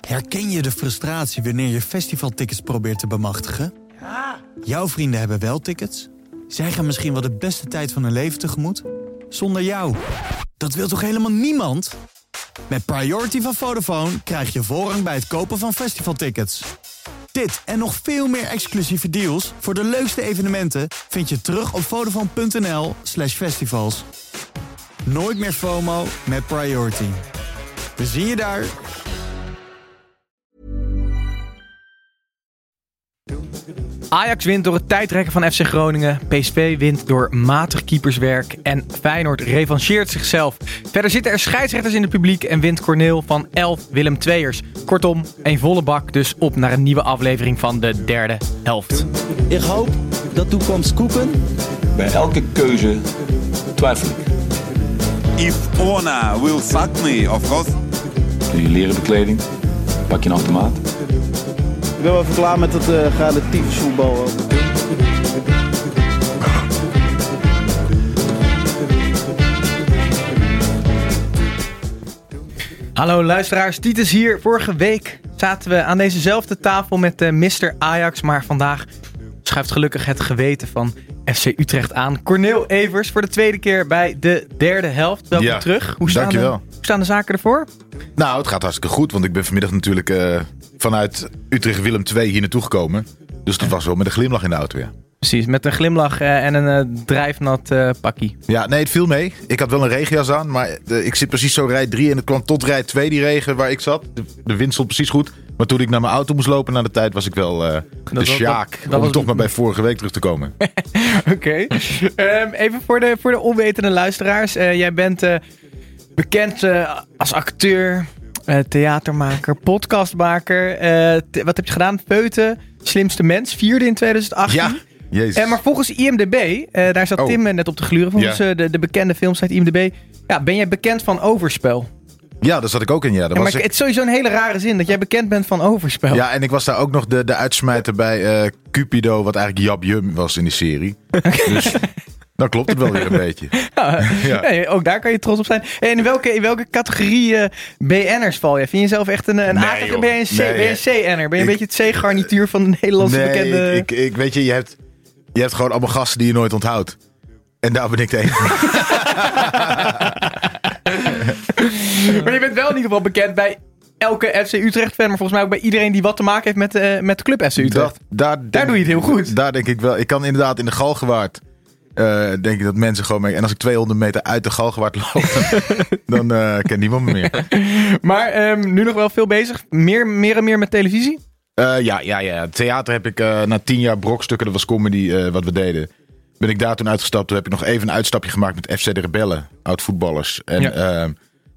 Herken je de frustratie wanneer je festivaltickets probeert te bemachtigen? Jouw vrienden hebben wel tickets. Zij gaan misschien wel de beste tijd van hun leven tegemoet. Zonder jou. Dat wil toch helemaal niemand? Met Priority van Vodafone krijg je voorrang bij het kopen van festivaltickets. Dit en nog veel meer exclusieve deals voor de leukste evenementen vind je terug op vodafone.nl slash festivals. Nooit meer FOMO met Priority. We zien je daar. Ajax wint door het tijdrekken van FC Groningen. PSV wint door matig keeperswerk. En Feyenoord revancheert zichzelf. Verder zitten er scheidsrechters in het publiek en wint Corneel van 11 Willem II'ers. Kortom, een volle bak dus op naar een nieuwe aflevering van de derde helft. Ik hoop dat toekomst koeken. Bij elke keuze twijfel ik. If Ona will fuck me, of course. Doe je leren bekleding, pak je een automaat. Ik ben wel even klaar met het uh, relatief voetbal. Hallo luisteraars, Titus hier. Vorige week zaten we aan dezezelfde tafel met uh, Mr. Ajax, maar vandaag schuift gelukkig het geweten van FC Utrecht aan. Corneel Evers voor de tweede keer bij de derde helft. Welkom Ja, terug. Hoe staan, de, hoe staan de zaken ervoor? Nou, het gaat hartstikke goed, want ik ben vanmiddag natuurlijk eh, vanuit Utrecht Willem II hier naartoe gekomen. Dus dat was wel met een glimlach in de auto, ja. Precies, met een glimlach eh, en een eh, drijfnat pakkie. Ja, nee, het viel mee. Ik had wel een regenjas aan, maar ik zit precies zo rij 3 en het kwam tot rij 2 die regen waar ik zat. De, de wind stond precies goed. Maar toen ik naar mijn auto moest lopen naar de tijd, was ik wel eh, de sjaak. dat om was- toch maar bij vorige week terug te komen. Oké. Ehm, even voor de, voor de onwetende luisteraars. Eh, jij bent eh, bekend als acteur, theatermaker, podcastmaker. Wat heb je gedaan? Peuten, slimste mens, vierde in 2018. Ja, jezus. Maar volgens IMDb, daar zat Oh. Tim net op te gluren, volgens Ja. de, de bekende filmsite IMDb. Ja, ben jij bekend van overspel? Ja, daar zat ik ook in, ja. Was maar ik- het is sowieso een hele rare zin dat jij bekend bent van overspel. Ja, en ik was daar ook nog de, de uitsmijter bij eh, Cupido, wat eigenlijk Jab Jum was in die serie. Dus dan klopt het wel weer een beetje. Ja. Nee, ook daar kan je trots op zijn. En in welke, in welke categorie eh, BN'ers val je? Vind je jezelf echt een, een Nee, aardige... joh. Ben je een, ben je beetje het C-garnituur van de Nederlandse nee, bekende... ik, ik, ik- weet je, je hebt, je hebt gewoon allemaal gasten die je nooit onthoudt. En daar ben ik de van. Maar je bent wel in ieder geval bekend bij elke FC Utrecht-fan... maar volgens mij ook bij iedereen die wat te maken heeft met, eh, met de club FC Utrecht. Dat, daar, denk- doe je het heel goed. Daar denk ik wel. Ik kan inderdaad in de Galgenwaard. eh, denk ik dat mensen gewoon mee. En als ik 200 meter uit de Galgenwaard loop, dan, eh kent niemand me meer. Maar ehm, nu nog wel veel bezig. Meer, meer en meer met televisie? Ja, ja, ja. Theater heb ik na tien jaar brokstukken, dat was comedy wat we deden. Ben ik daar toen uitgestapt. Toen heb ik nog even een uitstapje gemaakt met FC de Rebellen, oud voetballers. En Ja.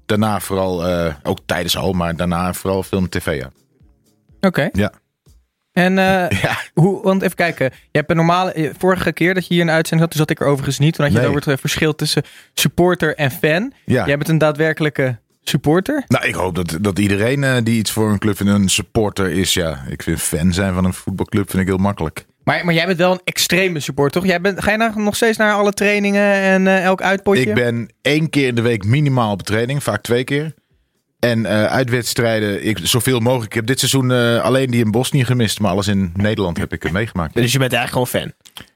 Daarna vooral, eh, ook tijdens al, maar daarna vooral film tv. Ja. Oké. Ja. En eh, ja. hoe, want even kijken. Je hebt een normale. Vorige keer dat je hier de uitzending zat, toen zat ik er overigens niet. Toen had je Nee. het over het eh, verschil tussen supporter en fan. Ja. Jij bent een daadwerkelijke supporter. Nou, ik hoop dat, dat iedereen die iets voor een club vindt, een supporter is. Ja, ik vind fan zijn van een voetbalclub vind ik heel makkelijk. Maar, maar jij bent wel een extreme supporter, toch? Jij bent, ga je nou nog steeds naar alle trainingen en eh, elk uitpotje? Ik ben één keer in de week minimaal op training, vaak twee keer. En eh uitwedstrijden, ik, zoveel mogelijk. Ik heb dit seizoen eh, alleen die in Bosnië gemist, maar alles in Nederland heb ik het meegemaakt. Dus je bent eigenlijk gewoon fan.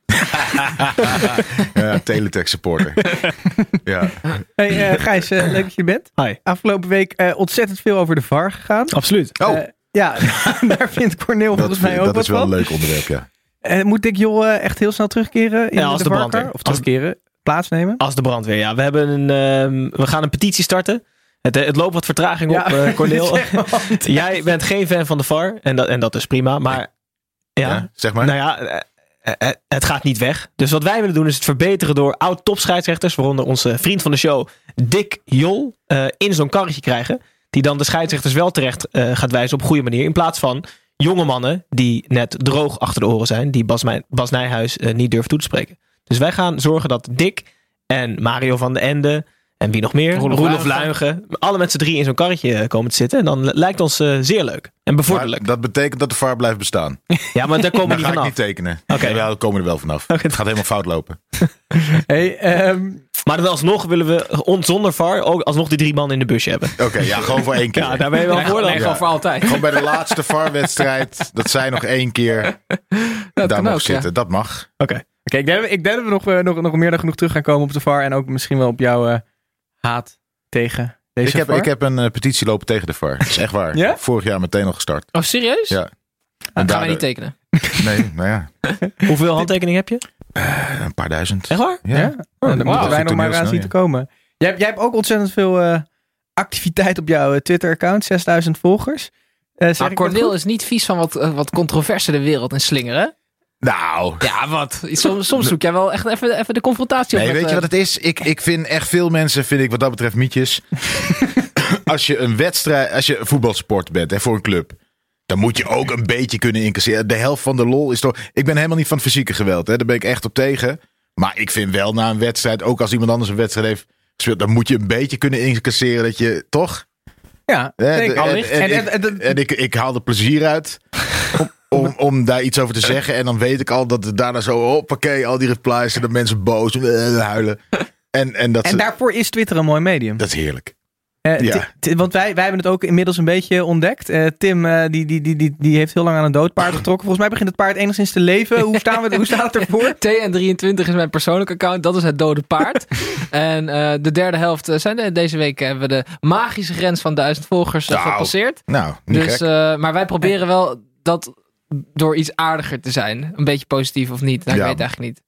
Ja, Teletext supporter. ja. Hey, eh, Gijs, leuk dat je bent. Hi. Afgelopen week eh, ontzettend veel over de VAR gegaan. Absoluut. Oh, ja, daar vindt Corneel dat, volgens mij ook dat wat is wel een leuk onderwerp, ja. Eh, moet Dick Jol eh, echt heel snel terugkeren in Ja, als de, brandweer. Of terugkeren, plaatsnemen? Als de brandweer, ja. We, hebben een, ehm, we gaan een petitie starten. Het, eh, het loopt wat vertraging Ja. op, eh Corneel. Jij bent geen fan van de VAR. En dat, en dat is prima. Maar ja, Ja, zeg maar. nou ja, het gaat niet weg. Dus wat wij willen doen is het verbeteren door oud-topscheidsrechters, waaronder onze vriend van de show, Dick Jol, eh, in zo'n karretje krijgen. Die dan de scheidsrechters wel terecht eh, gaat wijzen op een goede manier. In plaats van jonge mannen die net droog achter de oren zijn. Die Bas, Mij- Bas Nijhuis eh, niet durven toe te spreken. Dus wij gaan zorgen dat Dick en Mario van de Ende En wie nog meer? Roelof Roelof, Luigen. Luigen. Alle mensen drie in zo'n karretje komen te zitten. En dan lijkt ons eh, zeer leuk. En Maar bevorderlijk. dat betekent dat de VAR blijft bestaan. Ja, maar daar komen we niet ga ik vanaf. niet tekenen. Oké. Ja, daar komen we er wel vanaf. Oké. Het gaat helemaal fout lopen. Hey, ehm, Maar dan alsnog willen we on, zonder VAR ook alsnog die drie man in de busje hebben. Oké, ja, gewoon voor één keer. Ja, daar ben je wel Nee, voor dan. nee, gewoon voor altijd. Gewoon bij de laatste VAR-wedstrijd, dat zij nog één keer Dat daar ja. zitten. Dat mag. Oké, ik, denk, ik denk dat we nog, eh, nog, nog meer dan genoeg terug gaan komen op de VAR. En ook misschien wel op jouw eh, haat tegen deze Ik heb, VAR. ik heb een eh, petitie lopen tegen de VAR. Dat is echt waar. Ja? Vorig jaar meteen al gestart. Oh, serieus? Ja. Dat gaan wij niet tekenen. Nee, nou ja, Hoeveel handtekeningen heb je? eh, een paar duizend. Echt waar? Ja. Ja? Oh, dan moeten wij nog maar aan zien ja. te komen. Jij, hebt- jij hebt ook ontzettend veel eh, activiteit op jouw Twitter-account. 6000 volgers. Eh zeg Maar Cornel is niet vies van wat, wat controverse de wereld in slingeren. Nou, Ja, wat? Soms, soms zoek jij wel echt even, even de confrontatie op. Nee, met, weet je eh, wat het is? Ik, ik vind echt veel mensen, vind ik wat dat betreft, mietjes. als je een wedstrijd, als je een voetbalsport bent en voor een club, dan moet je ook een beetje kunnen incasseren. De helft van de lol is toch. Ik ben helemaal niet van fysieke geweld, hè? daar ben ik echt op tegen. Maar ik vind wel na een wedstrijd, ook als iemand anders een wedstrijd heeft gespeeld, dan moet je een beetje kunnen incasseren dat je toch. Ja, Hè, zeker. de- en, Allicht. en, En- ik, en- en- en ik, ik haal er plezier uit. Om, om, daar iets over te zeggen. En dan weet ik al dat het daarna zo, hoppakee, al die replies en dat mensen boos eh, huilen. En, en, dat, En ze- daarvoor is Twitter een mooi medium. dat is heerlijk. Eh, Ja. Want wij, wij hebben het ook inmiddels een beetje ontdekt. Eh, Tim die, die, die, die, die heeft heel lang aan een doodpaard getrokken. Volgens mij begint het paard enigszins te leven. Hoe, staan we, hoe staat het ervoor? TN23 is mijn persoonlijke account. Dat is het dode paard. en eh, de derde helft zijn de, deze week hebben we de magische grens van duizend volgers Nou, gepasseerd. Nou, niet Dus, gek. eh, maar wij proberen wel dat door iets aardiger te zijn. Een beetje positief of niet. Nou, ik Ja. weet het eigenlijk niet.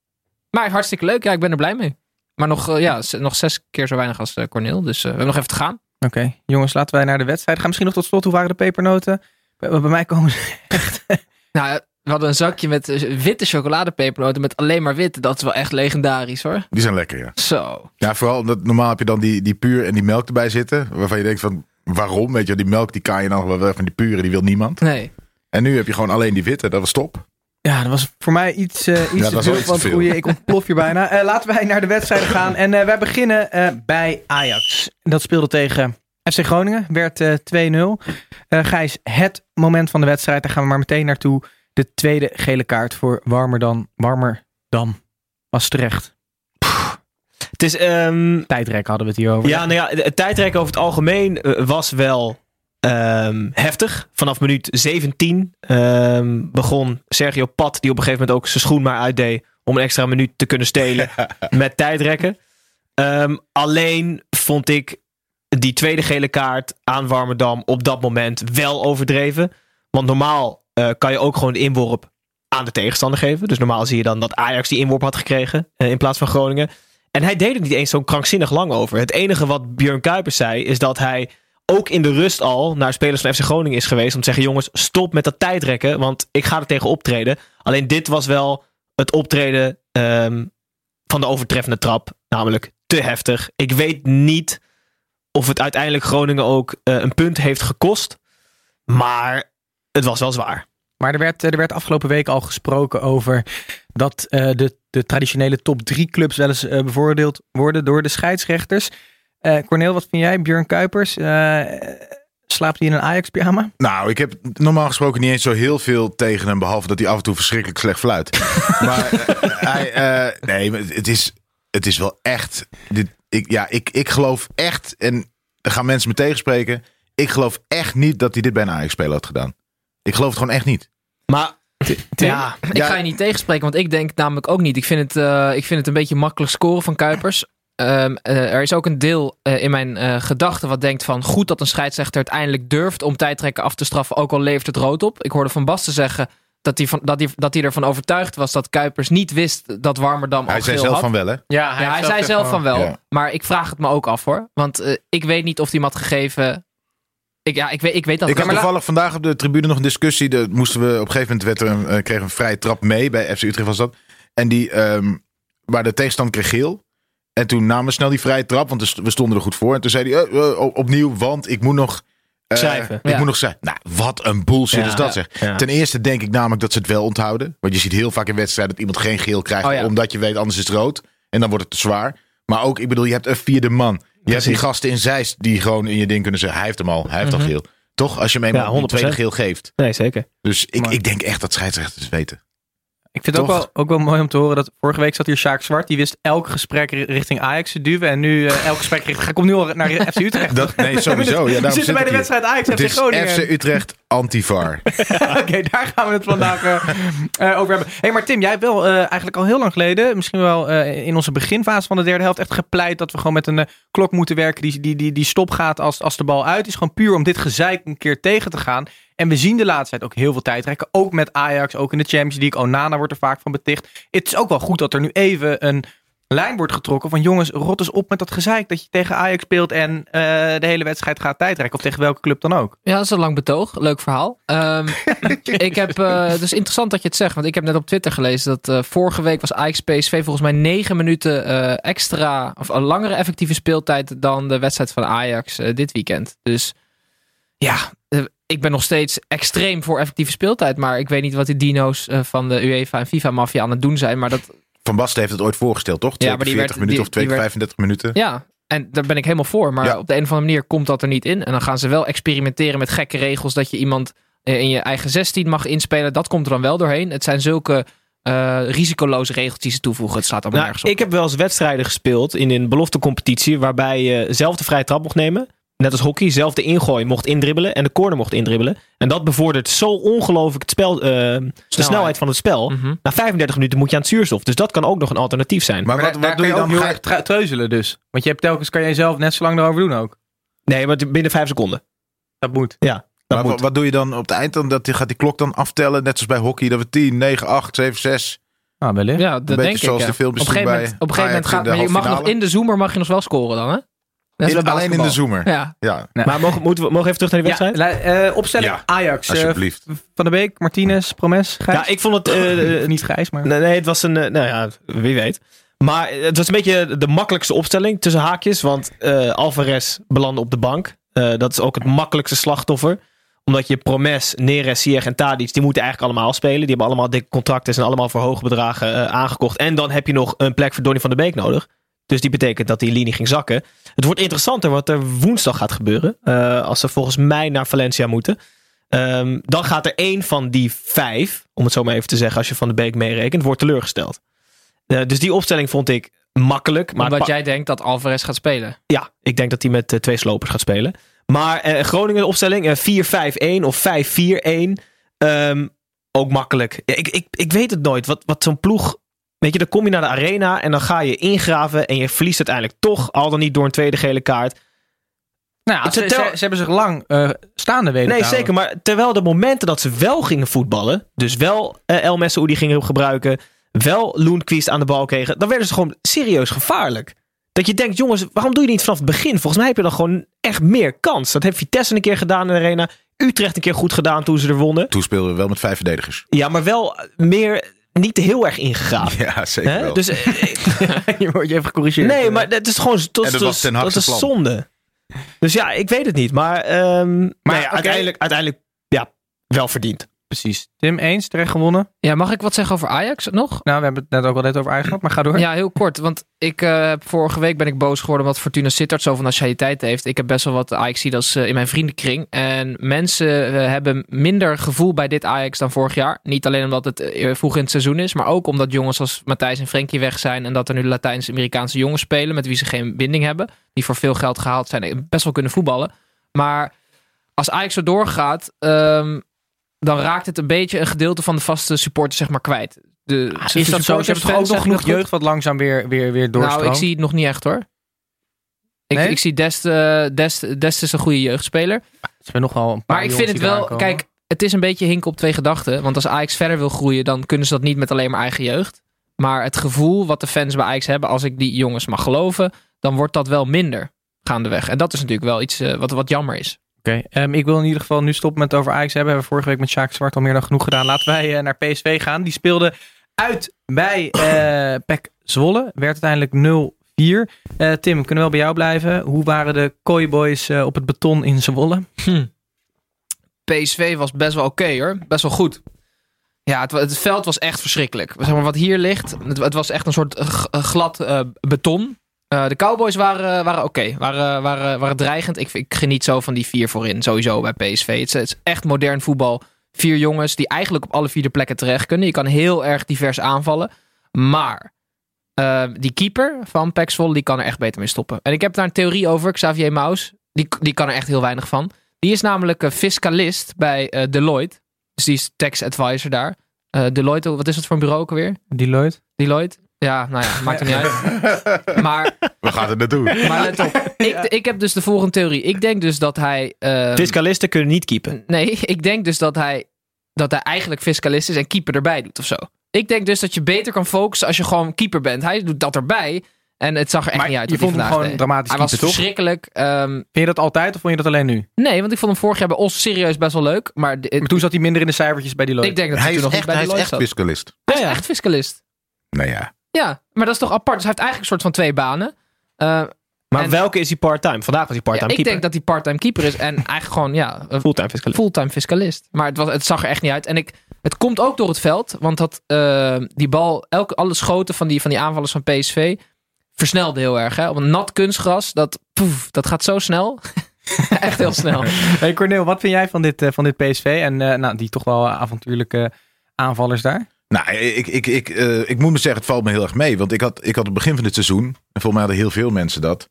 Maar hartstikke leuk. Ja, ik ben er blij mee. Maar nog, eh, ja, nog zes keer zo weinig als eh, Corneel. Dus eh, we hebben nog even te gaan. Oké, jongens, laten wij naar de wedstrijd gaan. Misschien nog tot slot, hoe waren de pepernoten? Bij, bij mij komen ze echt... Nou, we hadden een zakje met witte chocoladepepernoten met alleen maar wit. Dat is wel echt legendarisch hoor. Die zijn lekker, ja. Zo. Ja, vooral omdat normaal heb je dan die, die puur en die melk erbij zitten. Waarvan je denkt van, waarom? Weet je, die melk die kan je dan wel weg. Van die pure, die wil niemand. Nee. En nu heb je gewoon alleen die witte. Dat was top. Ja, dat was voor mij iets, eh, iets dat te was veel veel. goede. Ik ontplof hier bijna. Eh, laten wij naar de wedstrijden gaan. En eh, wij beginnen eh, bij Ajax. Dat speelde tegen FC Groningen. Werd eh 2-0. Eh Gijs, het moment van de wedstrijd. Daar gaan we maar meteen naartoe. De tweede gele kaart voor Warmer Warmer dan was terecht. Het is... ehm, Tijdrek hadden we het hier over. Ja, nou ja, het tijdrek over het algemeen was wel ehm, heftig. Vanaf minuut 17 ehm, begon Sergio Pat, die op een gegeven moment ook zijn schoen maar uitdeed om een extra minuut te kunnen stelen met tijdrekken. Ehm, alleen vond ik die tweede gele kaart aan Warmerdam op dat moment wel overdreven. Want normaal eh, kan je ook gewoon de inworp aan de tegenstander geven. Dus normaal zie je dan dat Ajax die inworp had gekregen eh, in plaats van Groningen. En hij deed het niet eens zo krankzinnig lang over. Het enige wat Björn Kuipers zei is dat hij ook in de rust al naar spelers van FC Groningen is geweest om te zeggen: jongens, stop met dat tijdrekken, want ik ga er tegen optreden. Alleen dit was wel het optreden ehm, van de overtreffende trap, namelijk te heftig. Ik weet niet of het uiteindelijk Groningen ook eh, een punt heeft gekost, maar het was wel zwaar. Maar er werd, er werd afgelopen week al gesproken over dat eh, de, de traditionele top drie clubs wel eens eh, bevoordeeld worden door de scheidsrechters. Eh Cornel, wat vind jij? Björn Kuipers, eh, slaapt hij in een Ajax-pyjama? Nou, ik heb normaal gesproken niet eens zo heel veel tegen hem. Behalve dat hij af en toe verschrikkelijk slecht fluit. maar eh, hij, eh, nee, maar het is, het is wel echt. Dit, ik, ja, ik, ik geloof echt. En er gaan mensen me tegenspreken. Ik geloof echt niet dat hij dit bij een Ajax-speler had gedaan. Ik geloof het gewoon echt niet. Maar ja, Ik Ja. ga je niet tegenspreken, want ik denk namelijk ook niet. Ik vind het, eh, ik vind het een beetje makkelijk scoren van Kuipers. Ehm, eh, er is ook een deel eh, in mijn eh, gedachten wat denkt van... goed dat een scheidsrechter het eindelijk durft om tijdrekken af te straffen... ook al levert het rood op. Ik hoorde Van Basten zeggen dat hij, van, dat hij, dat hij ervan overtuigd was... dat Kuipers niet wist dat Warmerdam al Hij zei zelf van wel, hè? Ja, Ja, hij zei zelf van wel. Ja. Maar ik vraag het me ook af hoor. Want eh, ik weet niet of hij hem had gegeven... Ik, ja, ik weet, ik weet dat Ik had toevallig vandaag op de tribune nog een discussie. De, moesten we, op een gegeven moment werd er een, eh, kregen we een vrije trap mee. Bij FC Utrecht was dat. En die, ehm, waar de tegenstander kreeg geel. En toen namen we snel die vrije trap. Want we st- we stonden er goed voor. En toen zei hij eh, eh, op- opnieuw. Want ik moet nog... Schrijven. Ik Ja. moet nog zeggen. Nou, wat een bullshit Ja. is dat zeg. Ja. Ten eerste denk ik namelijk dat ze het wel onthouden. Want je ziet heel vaak in wedstrijden dat iemand geen geel krijgt. Oh. Omdat je weet anders is het rood. En dan wordt het te zwaar. Maar ook, ik bedoel, je hebt een vierde man. Je hebt die gasten in Zeist die gewoon in je ding kunnen zeggen, hij heeft hem al, hij heeft al geel. Toch? Als je hem eenmaal Ja, een tweede 100%. geel geeft. Nee, zeker. Dus ik, Maar- ik denk echt dat scheidsrechters het weten. Ik vind het ook wel, ook wel mooi om te horen dat vorige week zat hier Sjaak Zwart. Die wist elk gesprek ri- richting Ajax te duwen. En nu eh, elk gesprek richting... Hij komt nu al naar FC Utrecht. Dat, nee, sowieso. Ja, We zitten zit bij ik de wedstrijd Ajax Het FC Groningen. FC Utrecht anti-VAR. Oké, daar gaan we het vandaag eh, eh, over hebben. hey, maar Tim, jij hebt wel eigenlijk al heel lang geleden, misschien wel in onze beginfase van de derde helft, echt gepleit dat we gewoon met een klok moeten werken die, die, die, die stop gaat als, als de bal uit is. Gewoon puur om dit gezeik een keer tegen te gaan. En we zien de laatste tijd ook heel veel tijd trekken. Ook met Ajax, ook in de Champions League. Onana wordt er vaak van beticht. Het is ook wel goed dat er nu even een lijn wordt getrokken van jongens, rot eens op met dat gezeik dat je tegen Ajax speelt en eh, de hele wedstrijd gaat tijdrekken. Of tegen welke club dan ook. Ja, dat is een lang betoog. Leuk verhaal. Ehm, ik heb, eh, het is interessant dat je het zegt, want ik heb net op Twitter gelezen dat eh, vorige week was Ajax PSV volgens mij negen minuten extra, of een langere effectieve speeltijd dan de wedstrijd van Ajax dit weekend. Dus ja, ik ben nog steeds extreem voor effectieve speeltijd, maar ik weet niet wat die dino's eh, van de UEFA en FIFA-maffia aan het doen zijn, maar dat, Van Basten heeft het ooit voorgesteld, toch? Twee Ja, maar keer die 40 werd- minuten die- of twee die keer werd- 35 minuten. Ja, en daar ben ik helemaal voor. Maar Ja. op de een of andere manier komt dat er niet in. En dan gaan ze wel experimenteren met gekke regels. Dat je iemand eh, in je eigen 16 mag inspelen. Dat komt er dan wel doorheen. Het zijn zulke eh, risicoloze regels die ze toevoegen. Het slaat allemaal Nou, nergens op. ik heb wel eens wedstrijden gespeeld in een beloftecompetitie waarbij je zelf de vrije trap mocht nemen. Net als hockey, zelf de ingooi mocht indribbelen en de corner mocht indribbelen. En dat bevordert zo ongelooflijk het spel, eh, de snelheid van het spel. Mhm. Na 35 minuten moet je aan het zuurstof. Dus dat kan ook nog een alternatief zijn. Maar, Maar wat, daar, wat daar doe je dan? heel erg treuzelen dus. Want je hebt telkens, kan je zelf net zo lang erover doen ook. Nee, maar binnen 5 seconden. Dat moet. Ja, dat maar moet. wat, wat doe je dan op het eind? Dan, dat, gaat die klok dan aftellen, net zoals bij hockey, dat we 10, 9, 8, 7, 6. Ah, wellicht. ja, dat denk ik. zoals ja. de filmpjes op een gegeven moment, bij op een gegeven moment gaat maar je mag nog in de zoomer mag je nog wel scoren dan, hè? In- alleen in de zoomer. Ja. Ja, Maar mogen, moeten we, mogen we even terug naar die wedstrijd? eh, opstelling Ja, Ajax. eh, alsjeblieft. van de Beek, Martinez, Promes, Gijs. Ja, ik vond het... eh, Niet Gijs, maar... Nee, nee, het was een. Nou ja, wie weet. Maar het was een beetje de makkelijkste opstelling tussen haakjes. Want eh, Alvarez belandde op de bank. Eh, dat is ook het makkelijkste slachtoffer. Omdat je Promes, Neres, Sieg en Tadic, die moeten eigenlijk allemaal spelen. Die hebben allemaal dikke contracten. Zijn allemaal voor hoge bedragen eh, aangekocht. En dan heb je nog een plek voor Donny van der Beek nodig. Dus die betekent dat die linie ging zakken. Het wordt interessanter wat er woensdag gaat gebeuren. eh, als ze volgens mij naar Valencia moeten. Ehm, dan gaat er één van die vijf, om het zo maar even te zeggen, als je van de Beek meerekent, wordt teleurgesteld. Eh, dus die opstelling vond ik makkelijk. Maar Omdat pa- jij denkt dat Alvarez gaat spelen. Ja, ik denk dat hij met eh, twee slopers gaat spelen. Maar Groningen opstelling eh, 4-5-1 of 5-4-1. Ehm, ook makkelijk. Ja, ik, ik, ik weet het nooit. Wat, wat zo'n ploeg. Weet je, dan kom je naar de arena en dan ga je ingraven. En je verliest uiteindelijk toch. Al dan niet door een tweede gele kaart. Nou, ze, ze, ze hebben zich lang eh, staande weten Nee, te houden. zeker. Maar terwijl de momenten dat ze wel gingen voetballen. Dus wel eh, El Messoudi gingen gebruiken. Wel Loenquist aan de bal kregen. Dan werden ze gewoon serieus gevaarlijk. Dat je denkt, jongens, waarom doe je niet vanaf het begin? Volgens mij heb je dan gewoon echt meer kans. Dat heeft Vitesse een keer gedaan in de arena. Utrecht een keer goed gedaan toen ze er wonnen. toen speelden we wel met vijf verdedigers. Ja, maar wel meer niet heel erg ingegraven. Ja, zeker Hè? wel. Dus eh, je wordt je even gecorrigeerd. nee, maar het is gewoon dat, En dat is- dat plan. zonde. Dus ja, ik weet het niet. Maar, ehm, maar ja, oké. uiteindelijk, uiteindelijk ja, wel verdiend. Precies. Tim, eens, terecht gewonnen. Ja, mag ik wat zeggen over Ajax nog? Nou, we hebben het net ook al net over Ajax gehad, maar ga door. Ja, heel kort. Want ik eh, heb vorige week ben ik boos geworden omdat Fortuna Sittard zoveel nationaliteit heeft. Ik heb best wel wat Ajax-idas in mijn vriendenkring. En mensen eh, hebben minder gevoel bij dit Ajax dan vorig jaar. Niet alleen omdat het eh, vroeg in het seizoen is, maar ook omdat jongens als Matthijs en Frenkie weg zijn. En dat er nu Latijns-Amerikaanse jongens spelen met wie ze geen binding hebben. Die voor veel geld gehaald zijn en best wel kunnen voetballen. Maar als Ajax zo doorgaat, ehm, dan raakt het een beetje een gedeelte van de vaste supporters zeg maar kwijt. De, Ah, is dat zo? Ze hebben toch ook nog genoeg jeugd wat langzaam weer, weer, weer doorstroomt? nou, ik zie het nog niet echt hoor. Ik, Nee? ik zie Dest, eh, Dest, Dest is een goede jeugdspeler. Ze hebben nog wel een paar Maar ik vind het wel, kijk, het is een beetje hinken op twee gedachten. Want als Ajax verder wil groeien, dan kunnen ze dat niet met alleen maar eigen jeugd. Maar het gevoel wat de fans bij Ajax hebben, als ik die jongens mag geloven, dan wordt dat wel minder gaandeweg. En dat is natuurlijk wel iets eh, wat, wat jammer is. Oké, ehm, ik wil in ieder geval nu stoppen met het over Ajax hebben. We hebben vorige week met Sjaak Zwart al meer dan genoeg gedaan. Laten wij eh, naar PSV gaan. Die speelde uit bij eh PEC Zwolle. Werd uiteindelijk 0-4. Eh, Tim, we kunnen wel bij jou blijven. Hoe waren de Kooiboys op het beton in Zwolle? PSV was best wel oké hoor. Best wel goed. Ja, het, het veld was echt verschrikkelijk. Zeg maar, wat hier ligt, het, het was echt een soort glad beton. Eh, de Cowboys waren, waren oké, waren, waren, waren dreigend. Ik, ik geniet zo van die vier voorin, sowieso bij PSV. Het is, het is echt modern voetbal. Vier jongens die eigenlijk op alle vier de plekken terecht kunnen. Je kan heel erg divers aanvallen. Maar eh, die keeper van Pax Volle, die kan er echt beter mee stoppen. En ik heb daar een theorie over, Xavier Maus. Die, die kan er echt heel weinig van. Die is namelijk fiscalist bij eh, Deloitte. Dus die is tax advisor daar. Eh, Deloitte, wat is het voor een bureau ook alweer? Deloitte. Deloitte? Ja, nou ja, maakt er niet uit. Maar, We gaan het naartoe. maar let op. Ik, ik heb dus de volgende theorie. Ik denk dus dat hij... ehm, Fiscalisten kunnen niet keepen. Nee, ik denk dus dat hij, dat hij eigenlijk fiscalist is en keeper erbij doet of zo. Ik denk dus dat je beter kan focussen als je gewoon keeper bent. Hij doet dat erbij. En het zag er echt Maar niet uit. je wat vond hem vandaag gewoon deed. dramatisch Hij was keeper, toch? verschrikkelijk. ehm, Vind je dat altijd of vond je dat alleen nu? nee, want ik vond hem vorig jaar bij ons serieus best wel leuk. Maar, toen zat hij minder in de cijfertjes bij Deloitte. ik denk dat hij, Hij is nog echt, niet bij hij is echt zat. fiscalist. Hij is Ja, ja. echt fiscalist. Nou ja. Ja, maar dat is toch apart. Dus hij heeft eigenlijk een soort van twee banen. Eh, Maar En- welke is hij part-time? Vandaag was hij ja, part-time ik keeper. denk dat hij parttime keeper is en eigenlijk gewoon ja, een Fulltime fiscalist. fulltime fiscalist. Maar het, was, het zag er echt niet uit. En ik, het komt ook door het veld. Want dat, eh, die bal, elke, alle schoten van die, van die aanvallers van PSV versnelde heel erg. Hè? Op een nat kunstgras, dat, poef, dat gaat zo snel. echt heel snel. Hey Corneel, wat vind jij van dit, eh, van dit PSV en eh, nou, die toch wel avontuurlijke aanvallers daar? Nou, ik, ik, ik, eh, ik moet me zeggen, het valt me heel erg mee. Want ik had, ik had het begin van dit seizoen, en volgens mij hadden heel veel mensen dat.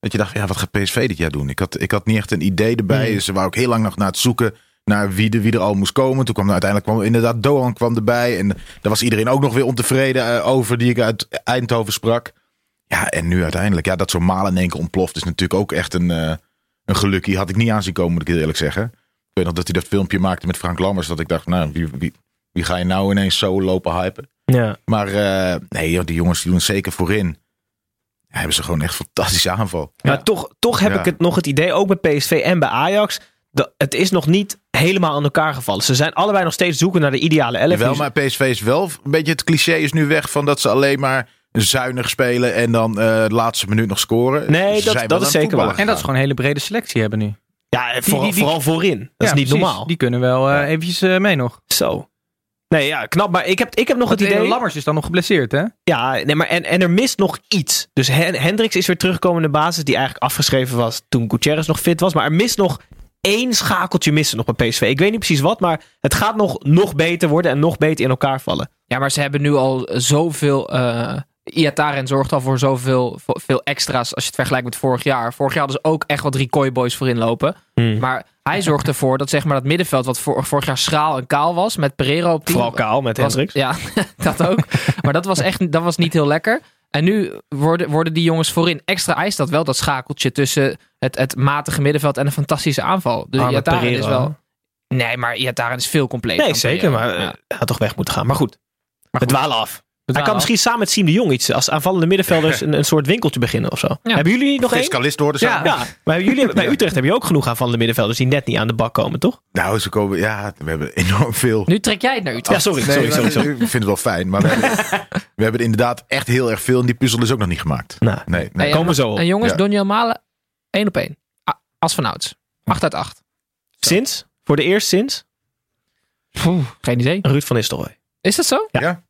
Dat je dacht, ja, wat gaat PSV dit jaar doen? Ik had, ik had niet echt een idee erbij. Hmm. Ze waren ook heel lang nog naar het zoeken naar wie, de, wie er al moest komen. Toen kwam uiteindelijk kwam inderdaad Doan kwam erbij. En daar was iedereen ook nog weer ontevreden eh, over die ik uit Eindhoven sprak. Ja, en nu uiteindelijk, ja, dat zo'n Malen in één keer ontploft is natuurlijk ook echt een, eh een geluk. Die had ik niet aan zien komen, moet ik heel eerlijk zeggen. Ik weet nog dat hij dat filmpje maakte met Frank Lammers. Dat ik dacht, nou, wie, wie, wie ga je nou ineens zo lopen hypen? Ja. Maar eh, nee, joh, die jongens die doen zeker voorin. Ja, hebben ze gewoon echt fantastische aanval. Maar toch, toch heb Ja. ik het nog het idee, ook bij PSV en bij Ajax, dat het is nog niet helemaal aan elkaar gevallen. Ze zijn allebei nog steeds zoeken naar de ideale elf. Wel, maar PSV is wel een beetje het cliché is nu weg van dat ze alleen maar zuinig spelen en dan eh, de laatste minuut nog scoren. Nee, Ze dat- zijn dat is zeker waar. En dat is gewoon een hele brede selectie hebben nu. ja, vooral, die- die- vooral voorin. Dat Ja, is niet precies. normaal. Die kunnen wel eh, Ja. eventjes mee nog. Zo. Nee, ja, knap. Maar ik heb, ik heb nog Want het idee... Lammers is dan nog geblesseerd, hè? Ja, nee, maar en, en er mist nog iets. Dus Hen- Hendricks is weer teruggekomen in de basis, die eigenlijk afgeschreven was toen Gutierrez nog fit was. Maar er mist nog één schakeltje missen nog bij PSV. Ik weet niet precies wat, maar het gaat nog, nog beter worden en nog beter in elkaar vallen. Ja, maar ze hebben nu al zoveel. eh Iataren zorgt al voor zoveel veel extra's als je het vergelijkt met vorig jaar. Vorig jaar hadden ze ook echt wel drie kooiboys voorin lopen. Maar hij zorgt ervoor dat zeg maar dat middenveld wat vor- vorig jaar schraal en kaal was met Pereira op team. Vooral kaal met Hendricks. Ja, dat ook. maar dat was echt dat was niet heel lekker. En nu worden, worden die jongens voorin extra eist dat wel dat schakeltje tussen het, het matige middenveld en een fantastische aanval. Dus Arme Iataren is wel. Nee, maar Iataren is veel completer. Nee, zeker, Pereira. maar Ja. eh, had toch weg moeten gaan. Maar goed, we dwalen af. Hij kan misschien samen met Siem de Jong iets als aanvallende middenvelders een, een soort winkeltje beginnen of zo. Hebben jullie nog één? Fiscalist worden. Ja, ja, maar hebben jullie, bij Utrecht heb je ook genoeg aanvallende middenvelders die net niet aan de bak komen, toch? Nou, ze komen, ja, we hebben enorm veel. Nu trek jij het naar Utrecht. Ja, sorry, Nee, sorry, sorry. sorry. Ik vind het wel fijn, maar we hebben, we hebben inderdaad echt heel erg veel. En die puzzel is ook nog niet gemaakt. Nou, Nee, nee. Komen zo op. En jongens, Ja. Donjel Malen, één op één. Als vanouds. 8 uit 8. Sinds? Voor de eerst sinds? Geen idee. Ruud van Nistelrooy. Is dat zo? Ja.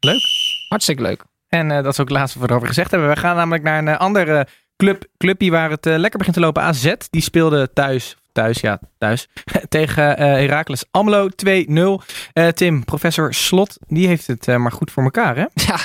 Leuk. Hartstikke leuk. En eh, dat is ook het laatste wat we erover gezegd hebben. We gaan namelijk naar een andere club, clubje waar het eh, lekker begint te lopen. AZ, die speelde thuis, thuis, ja, thuis, tegen eh Heracles Amlo 2-0. Eh, Tim, professor Slot, die heeft het eh, maar goed voor elkaar, hè? Ja,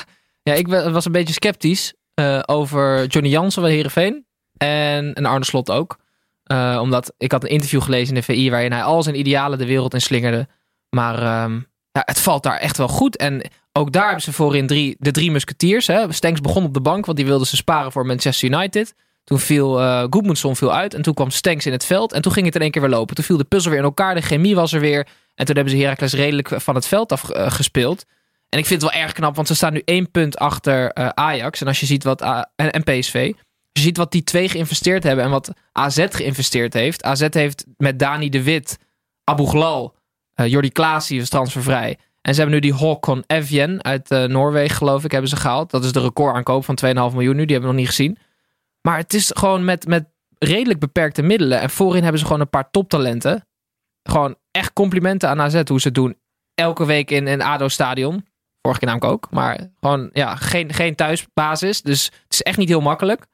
ja ik was een beetje sceptisch eh, over Johnny Jansen van Heerenveen. En, en Arne Slot ook. Eh, omdat ik had een interview gelezen in de VI waarin hij al zijn idealen de wereld in slingerde. Maar ehm, ja, het valt daar echt wel goed. En ook daar hebben ze voorin drie, de drie musketiers. Hè. Stenks begon op de bank, want die wilden ze sparen voor Manchester United. Toen viel eh Goedmundsson viel uit en toen kwam Stenks in het veld. En toen ging het in één keer weer lopen. Toen viel de puzzel weer in elkaar, de chemie was er weer. En toen hebben ze Heracles redelijk van het veld af eh, gespeeld. En ik vind het wel erg knap, want ze staan nu één punt achter eh, Ajax. En als je ziet wat en, PSV. Als je ziet wat die twee geïnvesteerd hebben en wat AZ geïnvesteerd heeft. AZ heeft met Dani de Wit, Abu Ghlal, Jordi Klaas, die was transfervrij. En ze hebben nu die Håkon Evjen uit eh, Noorwegen, geloof ik, hebben ze gehaald. Dat is de recordaankoop van 2,5 miljoen nu. Die hebben we nog niet gezien. Maar het is gewoon met, met redelijk beperkte middelen. En voorin hebben ze gewoon een paar toptalenten. Gewoon echt complimenten aan AZ hoe ze het doen. Elke week in een ADO-stadion. Vorige keer namelijk ook. Maar gewoon, ja, geen, geen thuisbasis. Dus het is echt niet heel makkelijk.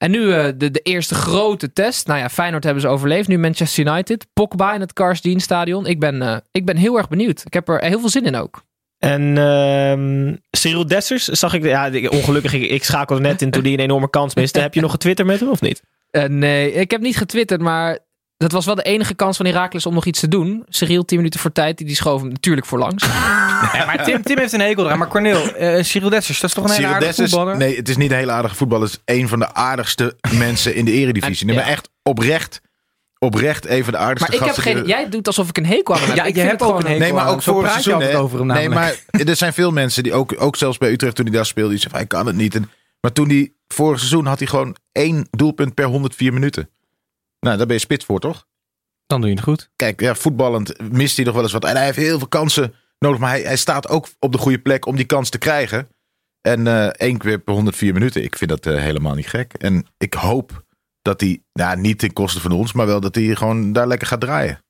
En nu eh, de, de eerste grote test. Nou ja, Feyenoord hebben ze overleefd. Nu Manchester United. Pogba in het Cars Dean Stadion. Ik ben, eh, ik ben heel erg benieuwd. Ik heb er heel veel zin in ook. En ehm Cyril Dessers zag ik, ja, ongelukkig, ik, ik schakelde net in toen hij een enorme kans miste. Heb je nog getwitterd met hem of niet? Eh, nee, ik heb niet getwitterd, maar dat was wel de enige kans van Herakles om nog iets te doen. Cyril, 10 minuten voor tijd, die, die schoof hem natuurlijk voor langs. Ja, maar Tim, Tim heeft een hekel eraan. Maar Cornel, eh Cyril Dessers, dat is toch een hele Cyril aardige Dessers- voetballer? Nee, het is niet een hele aardige voetballer. Het is een van de aardigste mensen in de eredivisie. Nee, Ja. maar echt oprecht, oprecht een van de aardigste Maar ik heb gasten. geen, die- jij doet alsof ik een hekel aan hem heb. Ja, ik je vind hebt het ook gewoon een hekel Nee, maar ook je seizoen. over hem nee, maar er zijn veel mensen die ook, ook zelfs bij Utrecht toen hij daar speelde, die zeiden van, hij kan het niet. En, maar toen hij vorig seizoen had hij gewoon één doelpunt per 104 minuten. Nou, daar ben je spits voor, toch? Dan doe je het goed. Kijk, ja, voetballend mist hij nog wel eens wat. En hij heeft heel veel kansen nodig. Maar hij, hij staat ook op de goede plek om die kans te krijgen. En eh één keer per 104 minuten. Ik vind dat eh, helemaal niet gek. En ik hoop dat hij, nou, niet ten koste van ons, maar wel dat hij gewoon daar lekker gaat draaien.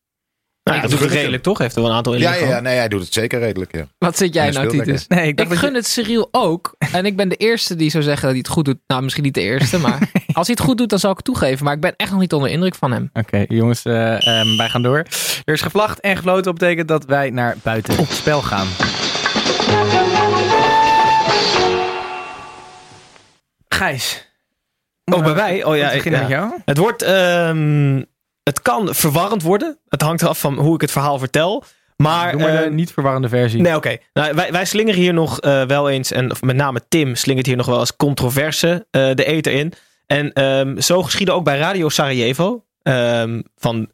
Nou, ja, dat doet het redelijk toch? Heeft er wel een aantal in Ja, ja, ja, nee, hij doet het zeker redelijk. Ja. Wat zit jij Hij nou, Titus? Nee, ik, Ik je- gun het Cyril ook. En ik ben de eerste die zou zeggen dat hij het goed doet. Nou, misschien niet de eerste, maar als hij het goed doet, dan zal ik het toegeven. Maar ik ben echt nog niet onder indruk van hem. Oké, jongens, eh, ehm, wij gaan door. Er is gevlacht en gefloten. Dat betekent dat wij naar buiten op spel gaan. Gijs. Oh, bij wij? Oh ja, beginnen ja. met jou. Het wordt, ehm, het kan verwarrend worden. Het hangt af van hoe ik het verhaal vertel. Maar, Doe maar de eh, niet verwarrende versie. Nee, oké. Nou, wij, wij slingeren hier nog eh, wel eens, en of met name Tim slingert hier nog wel eens controverse eh, de eter in. En ehm, zo geschiedde ook bij Radio Sarajevo. ehm, van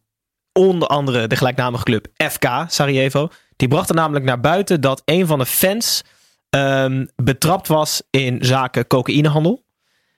onder andere de gelijknamige club FK Sarajevo. Die bracht er namelijk naar buiten dat een van de fans ehm, betrapt was in zaken cocaïnehandel.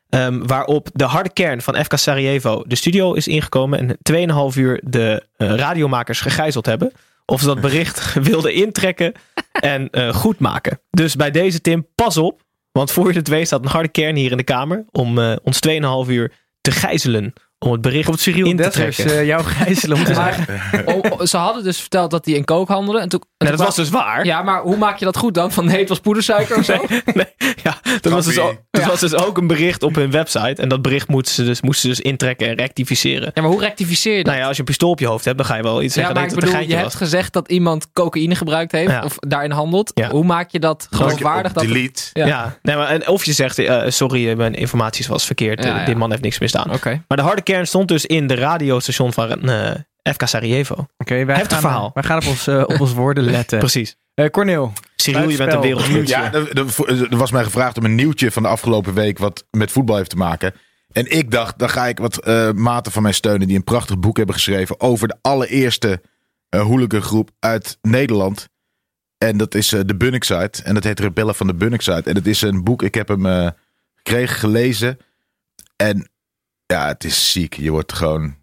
Ehm, waarop de harde kern van FK Sarajevo de studio is ingekomen en 2,5 uur de eh, radiomakers gegijzeld hebben. Of ze dat bericht wilden intrekken en eh goed maken. Dus bij deze Tim, pas op. Want voor je het weet staat een harde kern hier in de kamer om eh, ons 2,5 uur te gijzelen. Om het bericht Komt Cyril in te trekken. eh, jouw gijzelen om te zeggen. Oh, oh, ze hadden dus verteld dat hij in coke handelde. En toen, en Nee, toen dat was dus waar. Ja, maar hoe maak je dat goed dan? Van nee, het was poedersuiker of zo? Nee, ja, dat was, dus ook, dat Ja. was dus ook een bericht op hun website. En dat bericht moesten ze dus, moesten ze dus intrekken en rectificeren. Ja, maar hoe rectificeer je dat? Nou ja, als je een pistool op je hoofd hebt, dan ga je wel iets Ja, zeggen maar ik dat het een bedoel, je geintje hebt was. gezegd dat iemand cocaïne gebruikt heeft Ja. of daarin handelt. Ja. Hoe maak je dat geloofwaardig? Dat het- Delete. Ja. Ja, nee, maar, en of je zegt, eh, sorry, eh, mijn informatie was verkeerd. Ja, ja. Dit man heeft niks misdaan. Oké. Maar de harde kern stond dus in de radiostation van eh, FK Sarajevo. Oké, wij Heftig gaan, verhaal. Wij gaan op, ons, eh, op ons woorden letten. Precies. Eh Cornel. Cyril, je bent een wereldnieuwtje. Ja, er, was mij gevraagd om een nieuwtje van de afgelopen week wat met voetbal heeft te maken. En ik dacht, dan ga ik wat eh, maten van mij steunen die een prachtig boek hebben geschreven over de allereerste eh hooligangroep uit Nederland. En dat is eh, de Bunnickside. En dat heet Rebellen van de Bunnickside. En het is een boek, ik heb hem eh, gekregen, gelezen. En ja, het is ziek. Je wordt gewoon...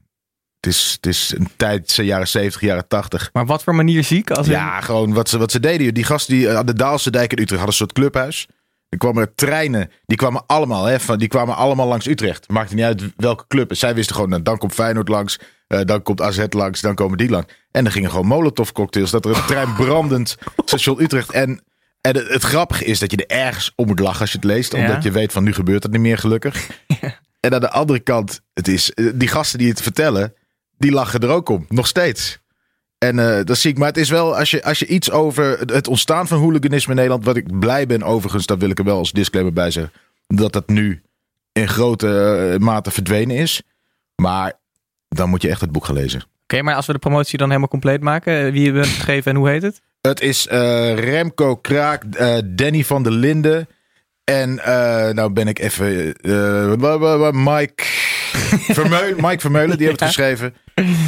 Het is, het is een tijd, eh, jaren 70, jaren 80. Maar wat voor manier ziek? Als in- Ja, gewoon wat ze, wat ze deden. Die gasten die aan de Daalse dijk in Utrecht hadden een soort clubhuis. Er kwamen er treinen. Die kwamen allemaal, hè, van, die kwamen allemaal langs Utrecht. Maakte niet uit welke club. Zij wisten gewoon, nou, dan komt Feyenoord langs. eh, dan komt AZ langs. Dan komen die langs. En er gingen gewoon molotov cocktails. Dat er een trein brandend station Utrecht. En, en het, het grappige is dat je er ergens om moet lachen als je het leest. Ja. Omdat je weet van nu gebeurt het niet meer gelukkig. En aan de andere kant, het is, eh, die gasten die het vertellen, die lachen er ook om. Nog steeds. En eh, dat zie ik. Maar het is wel, als je, als je iets over het- ontstaan van hooliganisme in Nederland. Wat ik blij ben overigens, dat wil ik er wel als disclaimer bij zeggen. Dat dat nu in grote eh, mate verdwenen is. Maar dan moet je echt het boek gaan lezen. Oké, maar als we de promotie dan helemaal compleet maken. Wie hebben we het gegeven en hoe heet het? Het is Remco Kraak, Danny van der Linden. En eh, nou ben ik even. eh, wa- Mike, Vermeulen, Mike Vermeulen, die heeft het geschreven.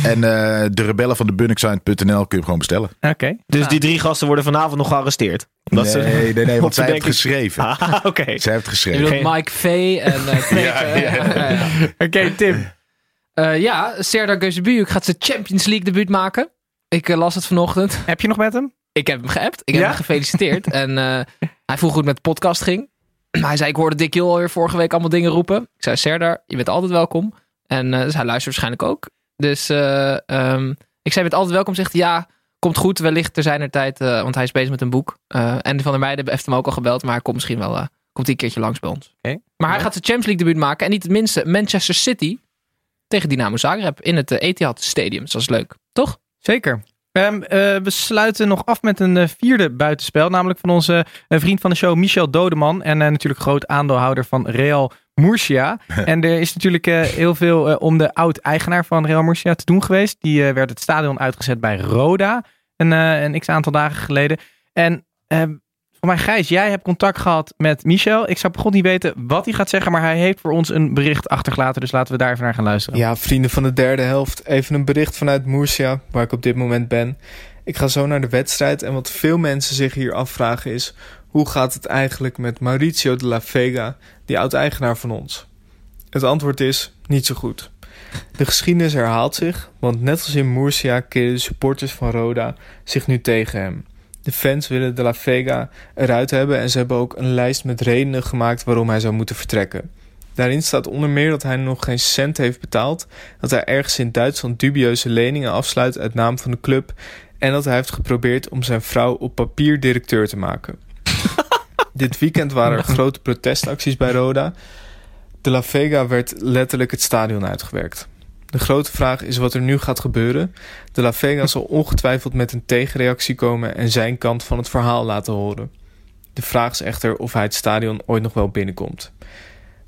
En eh, de rebellen van de Bunnickside.nl kun je hem gewoon bestellen. Oké. Dus die drie gasten worden vanavond nog gearresteerd. Omdat ze- nee, nee, nee, want zij heeft verdenking- geschreven. Ah, oké. Zij heeft geschreven. Mike V en eh Peter. Ja, ja. Ja, ja. Oké, Tim. Eh, ja, Serdar Gözebuyuk gaat zijn Champions League debuut maken. Ik eh, las het vanochtend. Heb je nog met hem? Ik heb hem geappt. Ik heb hem gefeliciteerd. en eh, hij vroeg hoe het met de podcast ging. Maar hij zei, ik hoorde Dick Jol alweer vorige week allemaal dingen roepen. Ik zei, Serdar, je bent altijd welkom. En eh, dus hij luistert waarschijnlijk ook. Dus eh, ehm, ik zei, je bent altijd welkom. Zegt ja, komt goed, wellicht er zijn er tijd, eh, want hij is bezig met een boek. En Van der Meijden heeft hem ook al gebeld, maar hij komt misschien wel, komt hij een keertje langs bij ons. Maar hij gaat zijn Champions League debuut maken en niet het minste, Manchester City tegen Dynamo Zagreb in het Etihad Stadium. Dus dat is leuk, toch? Zeker. Ehm, eh, we sluiten nog af met een eh, vierde buitenspel. Namelijk van onze eh, vriend van de show Michel Dodeman. En natuurlijk groot aandeelhouder van Real Murcia. en er is natuurlijk heel veel om de oud-eigenaar van Real Murcia te doen geweest. Die werd het stadion uitgezet bij Roda. Een, een x-aantal dagen geleden. En ehm, voor mij Gijs, jij hebt contact gehad met Michel. Ik zou begon niet weten wat hij gaat zeggen. Maar hij heeft voor ons een bericht achtergelaten. Dus laten we daar even naar gaan luisteren. Ja, vrienden van de derde helft. Even een bericht vanuit Murcia, waar ik op dit moment ben. Ik ga zo naar de wedstrijd en wat veel mensen zich hier afvragen is... hoe gaat het eigenlijk met Mauricio de la Vega, die oud-eigenaar van ons? Het antwoord is niet zo goed. De geschiedenis herhaalt zich, want net als in Murcia keren de supporters van Roda zich nu tegen hem. De fans willen de La Vega eruit hebben en ze hebben ook een lijst met redenen gemaakt waarom hij zou moeten vertrekken. Daarin staat onder meer dat hij nog geen cent heeft betaald, dat hij ergens in Duitsland dubieuze leningen afsluit uit naam van de club en dat hij heeft geprobeerd om zijn vrouw op papier directeur te maken. Dit weekend waren er grote protestacties bij Roda. De La Vega werd letterlijk het stadion uitgewerkt. De grote vraag is wat er nu gaat gebeuren. De La Vega zal ongetwijfeld met een tegenreactie komen en zijn kant van het verhaal laten horen. De vraag is echter of hij het stadion ooit nog wel binnenkomt.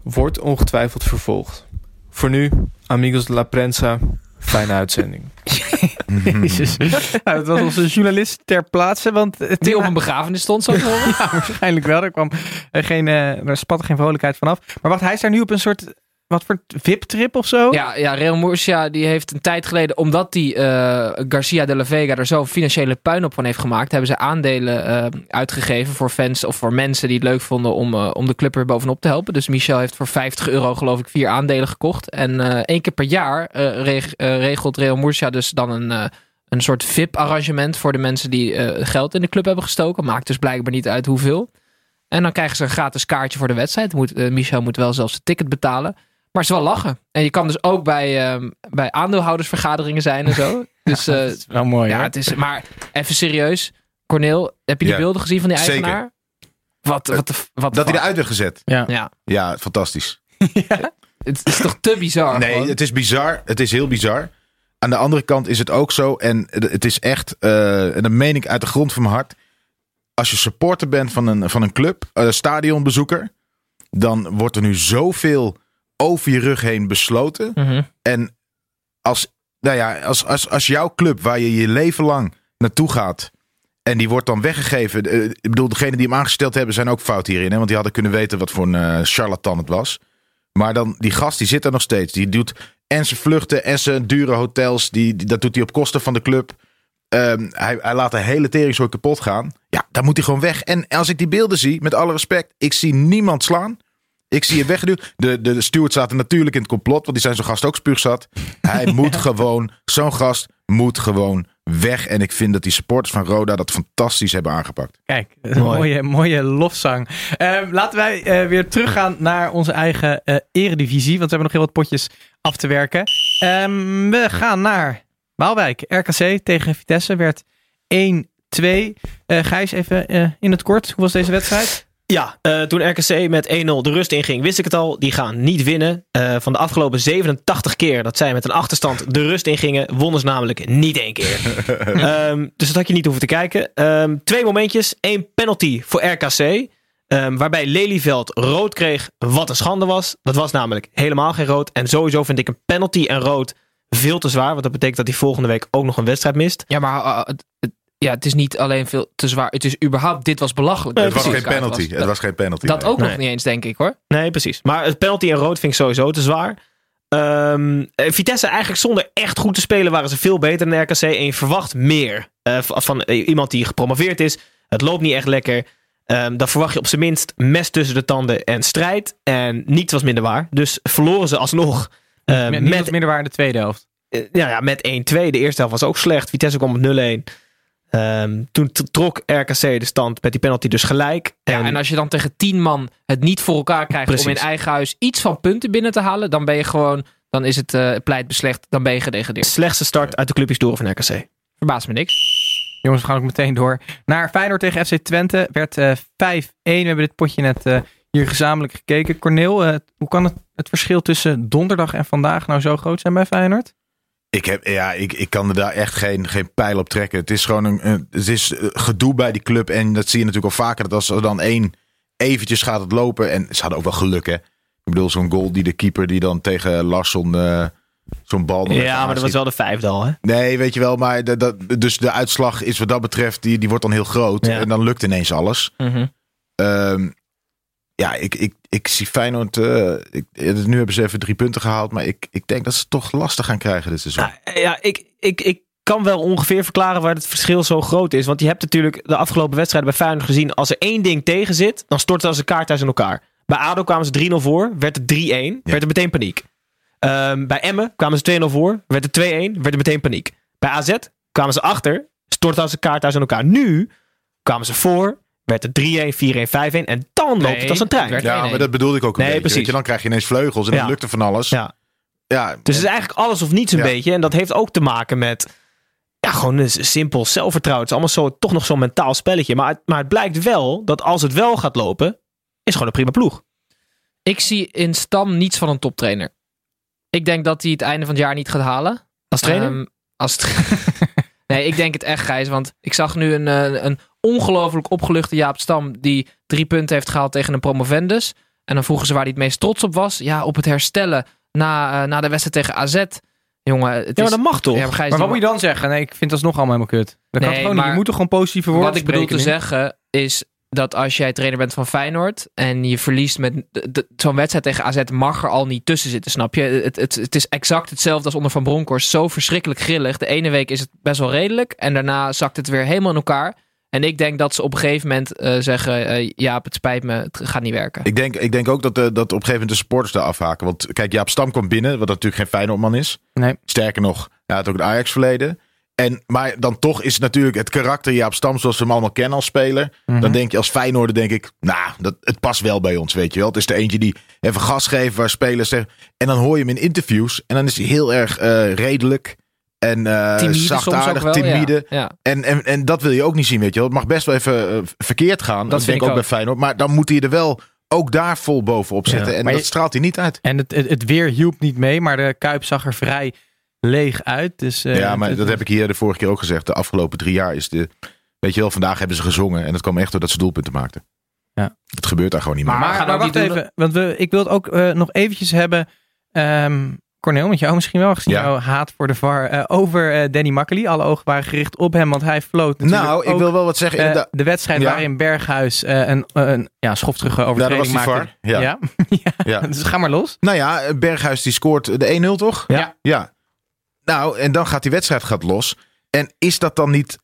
Wordt ongetwijfeld vervolgd. Voor nu, amigos de la prensa, fijne uitzending. Jezus. nou, dat was onze journalist ter plaatse. Want het Die op een begrafenis stond, zo te horen. Ja, waarschijnlijk wel. Er kwam eh, geen, eh, er spatte geen vrolijkheid vanaf. Maar wacht, hij is daar nu op een soort, wat voor VIP-trip of zo? Ja, ja, Real Murcia die heeft een tijd geleden, omdat die eh, Garcia de la Vega er zo financiële puin op van heeft gemaakt, hebben ze aandelen eh, uitgegeven voor fans of voor mensen die het leuk vonden om, eh, om de club er bovenop te helpen. Dus Michel heeft voor 50 euro geloof ik vier aandelen gekocht. En één keer per jaar reg- regelt Real Murcia dus dan een, een soort VIP-arrangement voor de mensen die geld in de club hebben gestoken. Maakt dus blijkbaar niet uit hoeveel. En dan krijgen ze een gratis kaartje voor de wedstrijd. Moet, Michel moet wel zelfs het ticket betalen. Maar het is wel lachen. En je kan dus ook bij, ehm, bij aandeelhoudersvergaderingen zijn en zo. Dus eh, Dat is wel mooi. ja, hoor. het is, maar even serieus. Corneel, heb je die Ja. beelden gezien van die Zeker. eigenaar? Wat, wat, de, wat Dat hij eruit werd gezet. Ja. Ja, Ja, fantastisch. het is toch te bizar Nee, gewoon? het is bizar. Het is heel bizar. Aan de andere kant is het ook zo. En het is echt, eh, en dat meen ik uit de grond van mijn hart. Als je supporter bent van een, van een club, eh, stadionbezoeker. Dan wordt er nu zoveel over je rug heen besloten. Mhm. En als, nou ja, als, als, als jouw club waar je je leven lang naartoe gaat. En die wordt dan weggegeven. eh, ik bedoel, degene die hem aangesteld hebben zijn ook fout hierin. Hè? Want die hadden kunnen weten wat voor een eh, charlatan het was. Maar dan, die gast die zit er nog steeds. Die doet en zijn vluchten en zijn dure hotels. Die, die- dat doet hij op kosten van de club. Ehm, hij, hij laat de hele teringzooi kapot gaan. Ja, dan moet hij gewoon weg. En als ik die beelden zie, met alle respect. Ik zie niemand slaan. Ik zie het weggeduwd. De, de, de stewards zaten natuurlijk in het complot. Want die zijn zo'n gast ook spuugzat. Hij moet gewoon, zo'n gast moet gewoon weg. En ik vind dat die supporters van Roda dat fantastisch hebben aangepakt. Kijk, mooie, mooie lofzang. Ehm, laten wij eh, weer teruggaan naar onze eigen eh, eredivisie. Want we hebben nog heel wat potjes af te werken. Ehm, we gaan naar Waalwijk. RKC tegen Vitesse werd 1-2. Eh Gijs, even in het kort. Hoe was deze wedstrijd? Ja, eh, toen RKC met 1-0 de rust inging, wist ik het al. Die gaan niet winnen. Eh, van de afgelopen 87 keer dat zij met een achterstand de rust ingingen, wonnen ze namelijk niet één keer. Ehm, dus dat had je niet hoeven te kijken. Ehm, twee momentjes. Eén penalty voor RKC. ehm, waarbij Lelyveld rood kreeg, wat een schande was. Dat was namelijk helemaal geen rood. En sowieso vind ik een penalty en rood veel te zwaar. Want dat betekent dat hij volgende week ook nog een wedstrijd mist. Ja, maar uh, het, het- ja, het is niet alleen veel te zwaar. Het is überhaupt, dit was belachelijk. het was geen penalty. was. Het was geen penalty. Dat nee. ook nog niet eens, denk ik hoor. Nee, precies. Maar het penalty en rood vind ik sowieso te zwaar. Ehm, eh, Vitesse eigenlijk zonder echt goed te spelen waren ze veel beter dan RKC. En je verwacht meer eh, van eh, iemand die gepromoveerd is. Het loopt niet echt lekker. Ehm, dan verwacht je op zijn minst mes tussen de tanden en strijd. En niets was minder waar. Dus verloren ze alsnog met, met, minder waar in de tweede helft. ja, ja, met 1-2. De eerste helft was ook slecht. Vitesse kwam op 0-1. Ehm, toen trok RKC de stand met die penalty dus gelijk. Ja, en als je dan tegen tien man het niet voor elkaar krijgt om in eigen huis iets van punten binnen te halen, dan ben je gewoon, dan is het eh, pleit beslecht, dan ben je gedegradeerd. slechtste start uit de clubhistorie van RKC. Verbaast me niks. Jongens, we gaan ook meteen door. Naar Feyenoord tegen FC Twente werd eh 5-1. We hebben dit potje net eh, hier gezamenlijk gekeken. Corneel, eh, hoe kan het, het verschil tussen donderdag en vandaag nou zo groot zijn bij Feyenoord? Ik, heb, ja, ik, ik kan er daar echt geen, geen pijl op trekken. Het is gewoon een, een- het is eh, gedoe bij die club. En dat zie je natuurlijk al vaker. Dat als er dan één eventjes gaat het lopen. En ze hadden ook wel geluk hè. Ik bedoel, zo'n goal die de keeper die dan tegen Larsson eh, zo'n bal... Ja, maar dat was wel de vijfde al, hè? Nee, weet je wel. Maar de, dat, dus de uitslag is wat dat betreft, die, die wordt dan heel groot. Ja. En dan lukt ineens alles. Ehm, ja, ik, ik, ik zie Feyenoord... eh, ik, nu hebben ze even drie punten gehaald. Maar ik, ik denk dat ze het toch lastig gaan krijgen dit seizoen. Nou, ja, ik, ik, ik kan wel ongeveer verklaren waar het verschil zo groot is. Want je hebt natuurlijk de afgelopen wedstrijden bij Feyenoord gezien. Als er één ding tegen zit, dan stort als een kaarthuis in elkaar. Bij ADO kwamen ze 3-0 voor, werd het 3-1, werd er meteen paniek. Ehm, bij Emmen kwamen ze 2-0 voor, werd het 2-1, werd er meteen paniek. Bij AZ kwamen ze achter, stortte als een kaarthuis in elkaar. Nu kwamen ze voor, werd het 3-1, 4-1, 5-1 en dan loopt het als een trein. Ja, maar dat bedoelde ik ook een Nee, beetje. precies. weet je. Dan krijg je ineens vleugels en Ja. dan lukt er van alles. Ja. Ja, Dus het is eigenlijk alles of niets een Ja. beetje. En dat heeft ook te maken met ja, gewoon een simpel zelfvertrouwen. Het is allemaal zo, toch nog zo'n mentaal spelletje. Maar het, maar het blijkt wel dat als het wel gaat lopen, is gewoon een prima ploeg. Ik zie in Stam niets van een toptrainer. Ik denk dat hij het einde van het jaar niet gaat halen. Als trainer? Ehm, als tra- nee, ik denk het echt, Gijs. Want ik zag nu een, eh, een ongelooflijk opgeluchte Jaap Stam... die drie punten heeft gehaald tegen een promovendus. En dan vroegen ze waar hij het meest trots op was. Ja, op het herstellen na, eh, na de wedstrijd tegen AZ. Jongen, het ja, maar is... dat mag toch? Ja, maar wat moet je dan zeggen? Nee, ik vind dat nog allemaal helemaal kut. Dat kan Nee, gewoon niet. Je maar moet toch gewoon positieve woorden Wat ik bedoel te zeggen is dat als jij trainer bent van Feyenoord en je verliest met zo'n wedstrijd tegen AZ mag er al niet tussen zitten, snap je? Het, het, het is exact hetzelfde als onder Van Bronckhorst. Zo verschrikkelijk grillig. De ene week is het best wel redelijk en daarna zakt het weer helemaal in elkaar. En ik denk dat ze op een gegeven moment eh, zeggen, eh Jaap, het spijt me, het gaat niet werken. Ik denk, ik denk ook dat, eh, dat op een gegeven moment de supporters daar afhaken. Want kijk, Jaap Stam kwam binnen, wat natuurlijk geen Feyenoordman is. Nee. Sterker nog, hij had ook een Ajax verleden. En, maar dan toch is het natuurlijk het karakter Jaap Stam zoals we hem allemaal kennen als speler. Mhm. Dan denk je als Feyenoorder denk ik, nou, dat, het past wel bij ons, weet je wel. Het is er eentje die even gas geeft waar spelers zeggen. En dan hoor je hem in interviews en dan is hij heel erg eh, redelijk. En eh Timide soms ook zachtaardig, wel, timide. Ja, ja. En, en, en dat wil je ook niet zien, weet je wel. Het mag best wel even eh, verkeerd gaan. Dat vind denk ik ook ook. bij Feyenoord. Maar dan moet hij er wel ook daar vol bovenop zitten. en maar dat je- straalt hij niet uit. En het, het, het weer hielp niet mee, maar de Kuip zag er vrij leeg uit. Dus, eh, ja, maar het- dat heb ik hier de vorige keer ook gezegd. De afgelopen drie jaar is de... Weet je wel, vandaag hebben ze gezongen. En dat kwam echt doordat ze doelpunten maakten. Ja. Het gebeurt daar gewoon niet Maar, meer. gaan maar, ook wacht even, want we, ik wil het ook eh, nog eventjes hebben, ehm Cornel, met jou misschien wel, gezien Ja. jouw haat voor de VAR, eh, over eh, Danny Makkely. Alle ogen waren gericht op hem, want hij floot natuurlijk Nou, ik ook, wil wel wat zeggen. eh, de wedstrijd Ja. waarin Berghuis een, een ja, schofterige overtreding Ja, dat was die maakte. VAR. Ja. Ja. Dus ga maar los. Nou ja, Berghuis die scoort de 1-0 toch? Ja. Ja. Nou, en dan gaat die wedstrijd gaat los. En is dat dan niet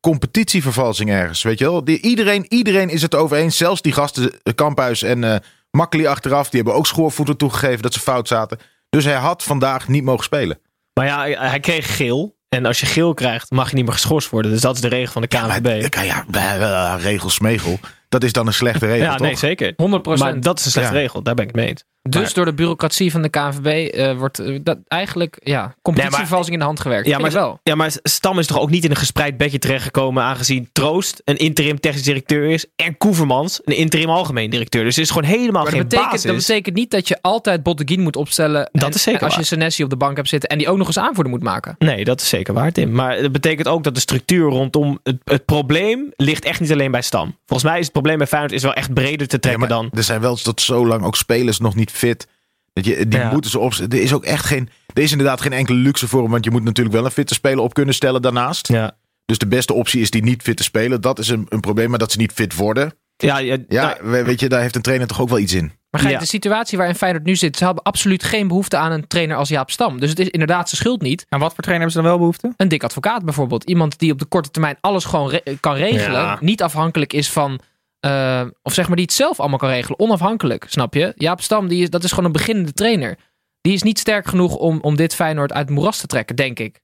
competitievervalsing ergens? Weet je wel? Die, iedereen, iedereen is het over eens. Zelfs die gasten, Kamphuis en Makkely achteraf, die hebben ook schoorvoeten toegegeven dat ze fout zaten. Dus hij had vandaag niet mogen spelen. Maar ja, hij- kreeg geel. En als je geel krijgt, mag je niet meer geschorst worden. Dus dat is de regel van de KNVB. Maar, ja, ja, regel smegel. Dat is dan een slechte regel, Ja, toch? nee, zeker. 100%. Maar dat is een slechte Ja. regel. Daar ben ik het mee eens. Dus door de bureaucratie van de KNVB eh, wordt eh, dat eigenlijk ja, competitievervalsing in de hand gewerkt. Ja, Vind maar, wel. ja, maar Stam is toch ook niet in een gespreid bedje terechtgekomen... aangezien Troost een interim technisch directeur is... en Koevermans een interim algemeen directeur. Dus er is gewoon helemaal Maar geen dat betekent, basis. dat betekent niet dat je altijd Botteguin moet opstellen. Dat en- is zeker en Als waar. je Senesi op de bank hebt zitten en die ook nog eens aanvoerder moet maken. Nee, dat is zeker waar, Tim. Maar dat betekent ook dat de structuur rondom het, het probleem ligt echt niet alleen bij Stam. Volgens mij is het probleem bij Feyenoord is wel echt breder te Ja, trekken maar dan... Er zijn wel tot zo lang ook spelers nog niet fit. Dat je, die Ja. moeten ze opzetten. Er is ook echt geen. Er is inderdaad geen enkele luxe voor hem. Want je moet natuurlijk wel een fitte speler op kunnen stellen daarnaast. Ja, Dus de beste optie is die niet fit te spelen. Dat is een, een probleem. Maar dat ze niet fit worden. ja, ja, Ja, nou, we- weet je, daar heeft een trainer toch ook wel iets in. Maar Gijs, Ja. de situatie waarin Feyenoord nu zit, ze hebben absoluut geen behoefte aan een trainer als Jaap Stam. Dus het is inderdaad zijn schuld niet. En wat voor trainer hebben ze dan wel behoefte? Een dik advocaat bijvoorbeeld. Iemand die op de korte termijn alles gewoon re- kan regelen. Ja. Niet afhankelijk is van. Eh, of zeg maar die het zelf allemaal kan regelen. Onafhankelijk, snap je? Jaap Stam, die is, dat is gewoon een beginnende trainer. Die is niet sterk genoeg om, om dit Feyenoord uit het moeras te trekken, denk ik.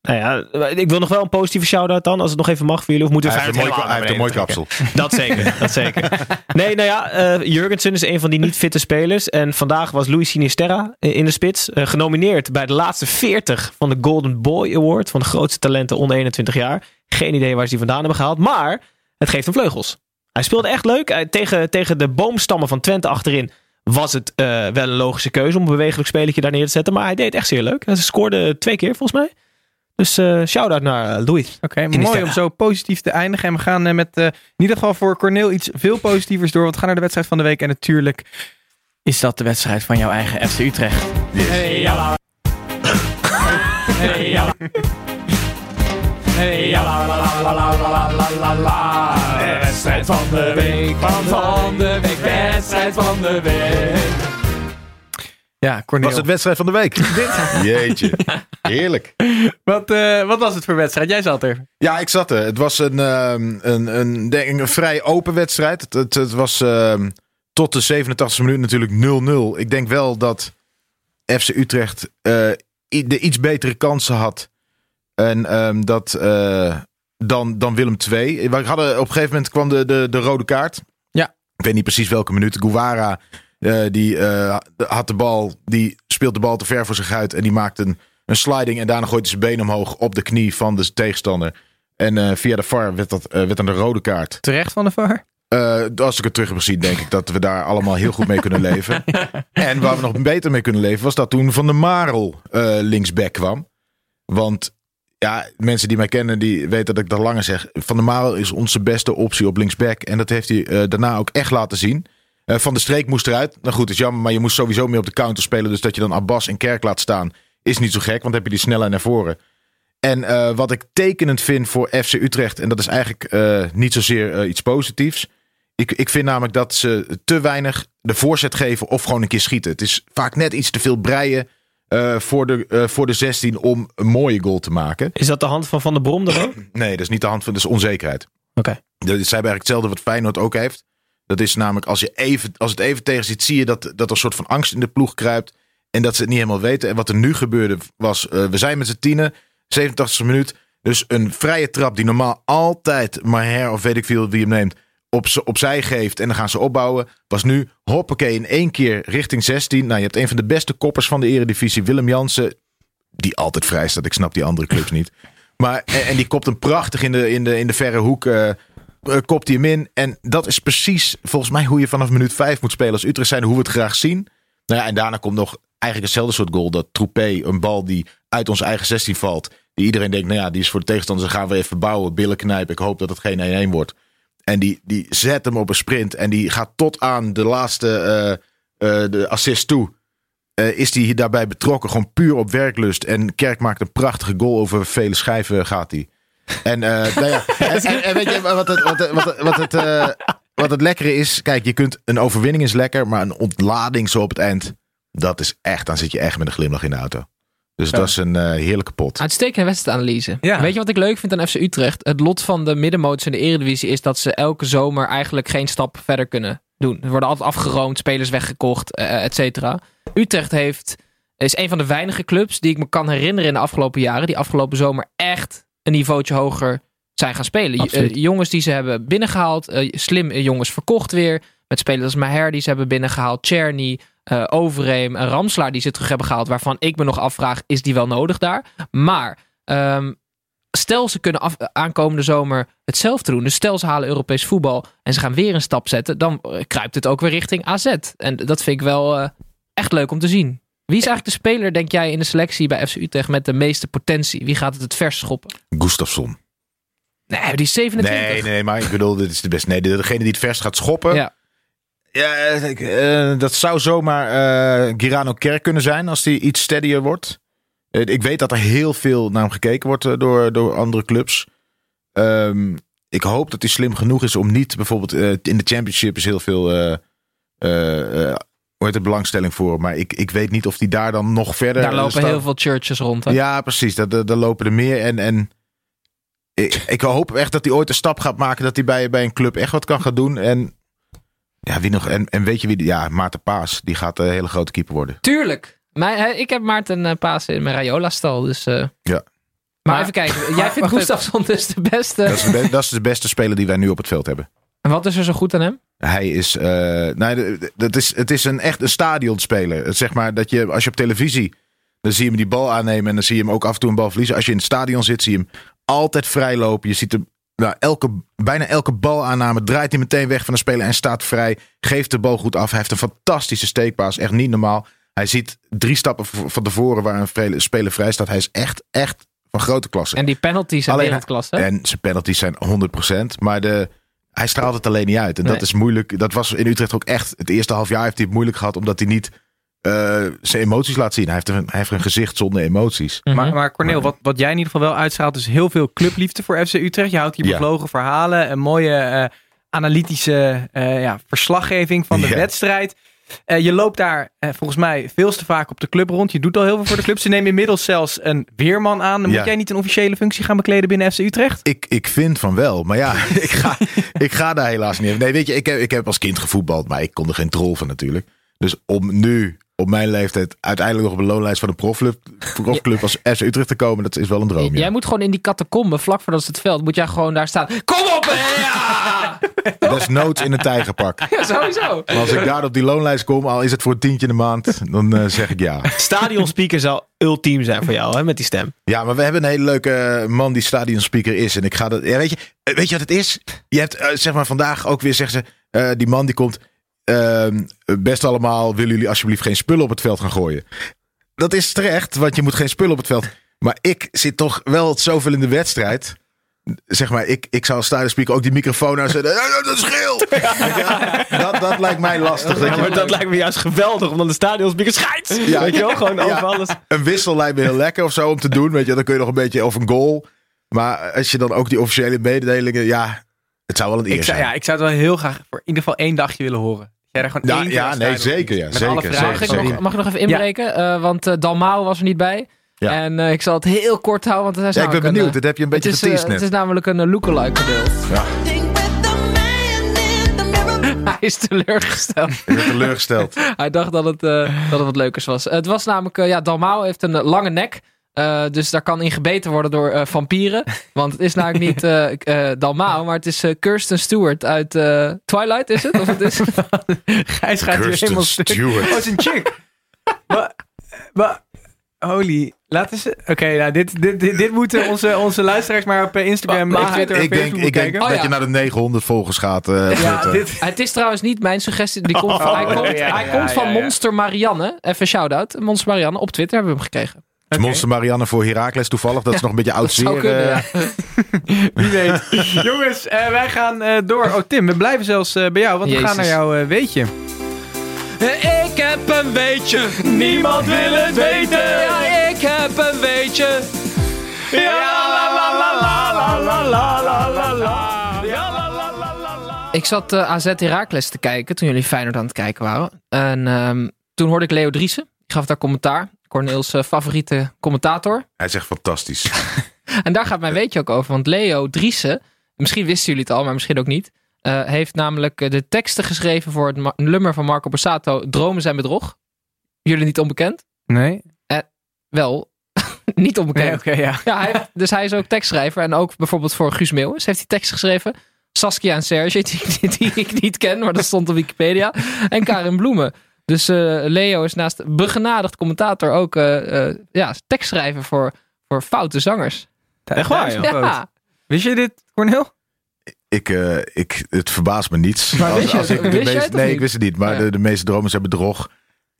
Nou ja, ik wil nog wel een positieve shout-out dan, als het nog even mag voor jullie. Of moeten we Hij heeft een mooi, Feyenoord hij heeft een helemaal mooi kapsel. Dat zeker, dat zeker. Nee, nou ja, eh Jurgensen is een van die niet fitte spelers. En vandaag was Luis Sinisterra in de spits. eh, genomineerd bij de laatste 40 van de Golden Boy Award. Van de grootste talenten onder 21 jaar. Geen idee waar ze die vandaan hebben gehaald. Maar het geeft hem vleugels. Hij speelde echt leuk. Hij- tegen, tegen de boomstammen van Twente achterin was het eh, wel een logische keuze om een bewegelijk spelletje daar neer te zetten. Maar hij deed echt zeer leuk. Hij scoorde twee keer volgens mij. Dus eh shout-out naar eh, Louis. Oké, mooi om zo positief te eindigen. En we gaan eh, met eh, in ieder geval voor Corneel iets veel positievers door. Want we gaan naar de wedstrijd van de week. En natuurlijk is dat de wedstrijd van jouw eigen FC Utrecht. Hey. Hey, ja, la, la, la, la, la, la, la, la, la. Wedstrijd van de week, van, van de week, wedstrijd van de week. Ja, Corneel. Was het wedstrijd van de week? Jeetje. Heerlijk. Wat, eh, wat was het voor wedstrijd? Jij zat er. Ja, ik zat er. Het was een, ehm, een, een, denk ik, een vrij open wedstrijd. Het, het, het was ehm, tot de 87 minuut natuurlijk 0-0. Ik denk wel dat FC Utrecht eh, de iets betere kansen had. En ehm, dat eh, dan, dan Willem II. We hadden, op een gegeven moment kwam de, de, de rode kaart. Ja. Ik weet niet precies welke minuut. Guevara eh, die eh, had de bal. Die speelt de bal te ver voor zich uit. En die maakt een, een sliding. En daarna gooit hij zijn been omhoog op de knie van de tegenstander. En via de VAR werd, dat, werd dan de rode kaart. Terecht van de VAR. Als ik het terug heb gezien, denk ik dat we daar allemaal heel goed mee kunnen leven. En waar we nog beter mee kunnen leven, was dat toen Van de Marel linksback kwam. Want ja, mensen die mij kennen, die weten dat ik dat langer zeg. Van der Marel is onze beste optie op linksback. En dat heeft hij eh, daarna ook echt laten zien. Eh, van de Streek moest eruit. Nou goed, is jammer, maar je moest sowieso meer op de counter spelen. Dus dat je dan Abbas en Kerk laat staan, is niet zo gek. Want heb je die snelheid naar voren. En eh, wat ik tekenend vind voor FC Utrecht, en dat is eigenlijk niet zozeer iets positiefs. Ik, ik vind namelijk dat ze te weinig de voorzet geven of gewoon een keer schieten. Het is vaak net iets te veel breien eh, voor, de, eh, voor de 16 om een mooie goal te maken. Is dat de hand van Van der Brom dan ook? Nee, dat is niet de hand van, dat is onzekerheid. Oké. Zij hebben eigenlijk hetzelfde wat Feyenoord ook heeft. Dat is namelijk als, je even, als het even tegen zit, zie je dat, dat er een soort van angst in de ploeg kruipt. En dat ze het niet helemaal weten. En wat er nu gebeurde was, eh, we zijn met z'n tienen, 87e minuut. Dus een vrije trap die normaal altijd Maher of weet ik veel wie hem neemt, op, opzij geeft en dan gaan ze opbouwen. Was nu hoppakee in één keer richting 16. Nou, je hebt een van de beste koppers van de eredivisie, Willem Jansen. Die altijd vrij staat. Ik snap die andere clubs niet. Maar, en, die kopt hem prachtig in de, in de, in de verre hoek. eh, eh, kopt hij hem in. En dat is precies volgens mij hoe je vanaf minuut 5 moet spelen als Utrecht zijn. Hoe we het graag zien. Nou ja, en daarna komt nog eigenlijk hetzelfde soort goal. Dat Troepé, een bal die uit onze eigen 16 valt. Die iedereen denkt, nou ja, die is voor de tegenstander. Dan gaan we even bouwen, billen knijpen. Ik hoop dat het geen 1-1 wordt. En die, die zet hem op een sprint. En die gaat tot aan de laatste eh, eh, de assist toe. Eh, is hij daarbij betrokken. Gewoon puur op werklust. En Kerk maakt een prachtige goal over vele schijven gaat hij. En, nou ja, en, en- en weet je wat het, wat het, wat het, wat het, wat het lekkere is? Kijk, je kunt een overwinning is lekker, maar een ontlading zo op het eind, dat is echt, dan zit je echt met een glimlach in de auto. Dus dat is een eh, heerlijke pot. Uitstekende wedstrijdanalyse. Ja. Weet je wat ik leuk vind aan FC Utrecht? Het lot van de middenmotors in de Eredivisie is dat ze elke zomer eigenlijk geen stap verder kunnen doen. Er worden altijd afgeroomd, spelers weggekocht, eh, et cetera. Utrecht heeft, is een van de weinige clubs die ik me kan herinneren in de afgelopen jaren, die afgelopen zomer echt een niveautje hoger zijn gaan spelen. Jongens die ze hebben binnengehaald, eh, slim jongens verkocht weer. Met spelers als Maher die ze hebben binnengehaald, Czerny, eh Overeem, en Ramslaar die ze terug hebben gehaald. Waarvan ik me nog afvraag, is die wel nodig daar? Maar ehm, stel ze kunnen af, aankomende zomer hetzelfde doen. Dus stel ze halen Europees voetbal en ze gaan weer een stap zetten. Dan eh, kruipt het ook weer richting AZ. En dat vind ik wel eh, echt leuk om te zien. Wie is eigenlijk de speler, denk jij, in de selectie bij FC Utrecht met de meeste potentie? Wie gaat het het vers schoppen? Gustafsson. Nee, die is 27. Nee, nee, maar ik bedoel, dit is de beste. Nee, degene die het verst gaat schoppen. Ja. Ja, ik, eh, dat zou zomaar eh Girano Kerk kunnen zijn als die iets steadier wordt. Eh, ik weet dat er heel veel naar hem gekeken wordt eh, door, door andere clubs. Ehm, ik hoop dat hij slim genoeg is om niet bijvoorbeeld eh, in de championship is heel veel eh, eh, eh, heet het, belangstelling voor. Maar ik, ik weet niet of hij daar dan nog verder Daar eh, lopen heel veel churches rond. Hè? Ja, precies. Daar, daar, daar lopen er meer. En, en ik, ik hoop echt dat hij ooit een stap gaat maken. Dat hij bij, bij een club echt wat kan gaan doen. En, ja, wie nog, en, en weet je wie? Ja, Maarten Paas. Die gaat een hele grote keeper worden. Tuurlijk. Ik heb Maarten uh, Paas in mijn Rayola-stal. Dus, eh, Ja. Maar, Maar- even kijken. Jij vindt Gustafsson dus de beste. Dat is, de be- dat is de beste speler die wij nu op het veld hebben. En wat is er zo goed aan hem? Hij is, eh, nee, de- dat is, het is een echt een stadionspeler. Zeg maar dat je, als je op televisie, dan zie je hem die bal aannemen en dan zie je hem ook af en toe een bal verliezen. Als je in het stadion zit, zie je hem altijd vrijlopen. Je ziet hem, nou, elke, bijna elke balaanname draait hij meteen weg van de speler en staat vrij. Geeft de bal goed af. Hij heeft een fantastische steekpaas, echt niet normaal. Hij ziet drie stappen van tevoren waar een speler vrij staat. Hij is echt, echt van grote klasse. En die penalties zijn Alleen- wereldklasse. En zijn penalties zijn 100%. Maar de, hij straalt het alleen niet uit. En Nee. dat is moeilijk. Dat was in Utrecht ook echt. Het eerste half jaar heeft hij het moeilijk gehad. Omdat hij niet eh, zijn emoties laat zien. Hij heeft, een, hij heeft een gezicht zonder emoties. Mhm. Maar, maar Cornel, wat, wat jij in ieder geval wel uitstraalt, is heel veel clubliefde voor FC Utrecht. Je houdt hier Ja. bevlogen verhalen, een mooie eh, analytische eh, ja, verslaggeving van de Ja. wedstrijd. Eh, je loopt daar volgens mij veel te vaak op de club rond. Je doet al heel veel voor de club. Ze nemen inmiddels zelfs een weerman aan. Dan Ja. Moet jij niet een officiële functie gaan bekleden binnen FC Utrecht? Ik, ik vind van wel. Maar ja, ik ga, ik ga daar helaas niet. Nee, weet je, ik heb, ik heb als kind gevoetbald. Maar ik kon er geen trol van natuurlijk. Dus om nu op mijn leeftijd uiteindelijk nog op een loonlijst van een profclub, profclub als FC Utrecht te komen. Dat is wel een droom. ja. Jij moet gewoon in die catacombe, vlak voordat het veld, moet jij gewoon daar staan. Kom op! hè, Ja! Desnoods in een tijgerpak. ja, sowieso. Maar als ik daar op die loonlijst kom, al is het voor een tientje in de maand, dan eh, zeg ik ja. Stadionspeaker zou ultiem zijn voor jou, hè, met die stem. Ja, maar we hebben een hele leuke man die stadionspeaker is. En ik ga dat. Ja, weet, je, eh, weet je wat het is? Je hebt eh, zeg maar vandaag ook weer zeggen ze. eh, die man die komt. Ehm, best allemaal, willen jullie alsjeblieft geen spullen op het veld gaan gooien? Dat is terecht, want je moet geen spullen op het veld. Maar ik zit toch wel zoveel in de wedstrijd. Zeg maar, ik, ik zou als stadionspeaker ook die microfoon aanzetten. Ja, dat is geel! dat, dat lijkt mij lastig. Ja, maar dat lijkt me juist geweldig, omdat de stadionspeaker scheidt. Ja. Weet je wel, gewoon over alles. een wissel lijkt me heel lekker of zo om te doen. Weet je, dan kun je nog een beetje of een goal. Maar als je dan ook die officiële mededelingen, ja, het zou wel een eer Ik zou, zijn. ja, ik zou het wel heel graag voor in ieder geval één dagje willen horen. Jij daar gewoon Ja, één keer ja, nee, zeker, ja, Met zeker, alle zeker, vragen. Mag ik, zeker. nog, mag ik nog even inbreken? Eh, want eh, Dalmau was er niet bij. Ja. En eh, ik zal het heel kort houden, want hij is Ja, ik ben een, benieuwd. Dat heb je een beetje het is, geteased net. Het is namelijk een lookalike model. Ja, Hij is teleurgesteld. ben teleurgesteld. Hij dacht dat het, eh, dat het wat leukers was. Het was namelijk, ja, Dalmau heeft een lange nek. Eh, dus daar kan in gebeten worden door eh, vampieren. Want het is namelijk niet eh eh, Dalmau, maar het is eh, Kirsten Stewart uit eh, Twilight, is het? Of het is... Gijs gaat hier Kirsten helemaal stuk. Stewart. Oh, het is een chick. Maar, maar, holy, laten ze... Oké, nou, dit, dit, dit, dit moeten onze, onze luisteraars maar op Instagram, Maar- Twitter Ik denk, Facebook ik denk kijken. Oh, dat ja. je naar de 900 volgers gaat. ja, dit, Het is trouwens niet mijn suggestie. Die komt, Oh, hij komt, ja, ja, hij ja, komt van. Monster Marianne. Even shout-out. Monster Marianne. Op Twitter hebben we hem gekregen. Is Monster Marianne voor Heracles toevallig. Dat is nog een beetje oud Dat zou zeer. kunnen, eh, ja. wie weet. Jongens, eh, wij gaan eh, door. Oh, Tim, we blijven zelfs eh, bij jou, want we gaan naar jouw eh, weetje. Ik heb een weetje. Niemand wil het weten. Ja, ik heb een weetje. Ja, la, la, la, la, la, la, la, la, la, la. Ja, la, la, la, la, la. Ik zat eh, AZ Heracles te kijken toen jullie Feyenoord aan het kijken waren. En ehm, toen hoorde ik Leo Driessen. Die gaf daar commentaar. Corneels eh, favoriete commentator. Hij zegt fantastisch. En daar gaat mijn weetje ook over. Want Leo Driessen, misschien wisten jullie het al, maar misschien ook niet. eh, heeft namelijk eh, de teksten geschreven voor het nummer van Marco Borsato. Dromen zijn bedrog. Jullie niet onbekend? Nee? Wel, niet onbekend. Nee, ja. Ja, hij dus hij is ook tekstschrijver. En ook bijvoorbeeld voor Guus Meeuwis heeft hij tekst geschreven. Saskia en Serge, die, die, die ik niet ken, maar dat stond op Wikipedia. En Karin Bloemen. Dus eh, Leo is naast begenadigd commentator ook eh, eh, ja, tekstschrijver voor, voor foute zangers. Echt waar, joh? Ja, Wist je dit, Cornel? Ik, eh, ik, het verbaast me niets. Maar wist je ik de het nee, niet? ik wist het niet. Maar Ja. de, de meeste dromen zijn bedrog.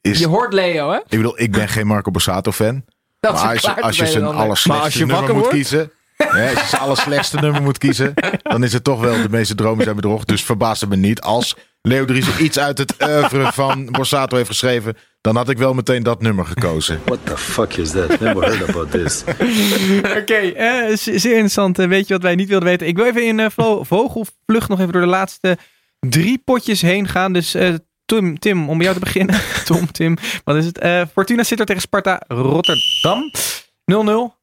Is, je hoort Leo, hè? ik bedoel, ik ben geen Marco Borsato fan. Dat maar als, als je zijn allerslechtste als nummer moet wordt? kiezen. Hè, als je zijn allerslechtste nummer moet kiezen. Dan is het toch wel de meeste dromen zijn bedrog. Dus verbaast het me niet. Als Leo Driessen iets uit het oeuvre van Borsato heeft geschreven. Dan had ik wel meteen dat nummer gekozen. What the fuck is that? Never heard about this. Oké, eh, z- zeer interessant. Eh, weet je wat wij niet wilden weten? Ik wil even in eh, vo- vogelvlucht nog even door de laatste drie potjes heen gaan. Dus eh, Tim, Tim, om bij jou te beginnen. Tom, Tim, wat is het? Eh, Fortuna zit er tegen Sparta Rotterdam. 0-0. 0-0.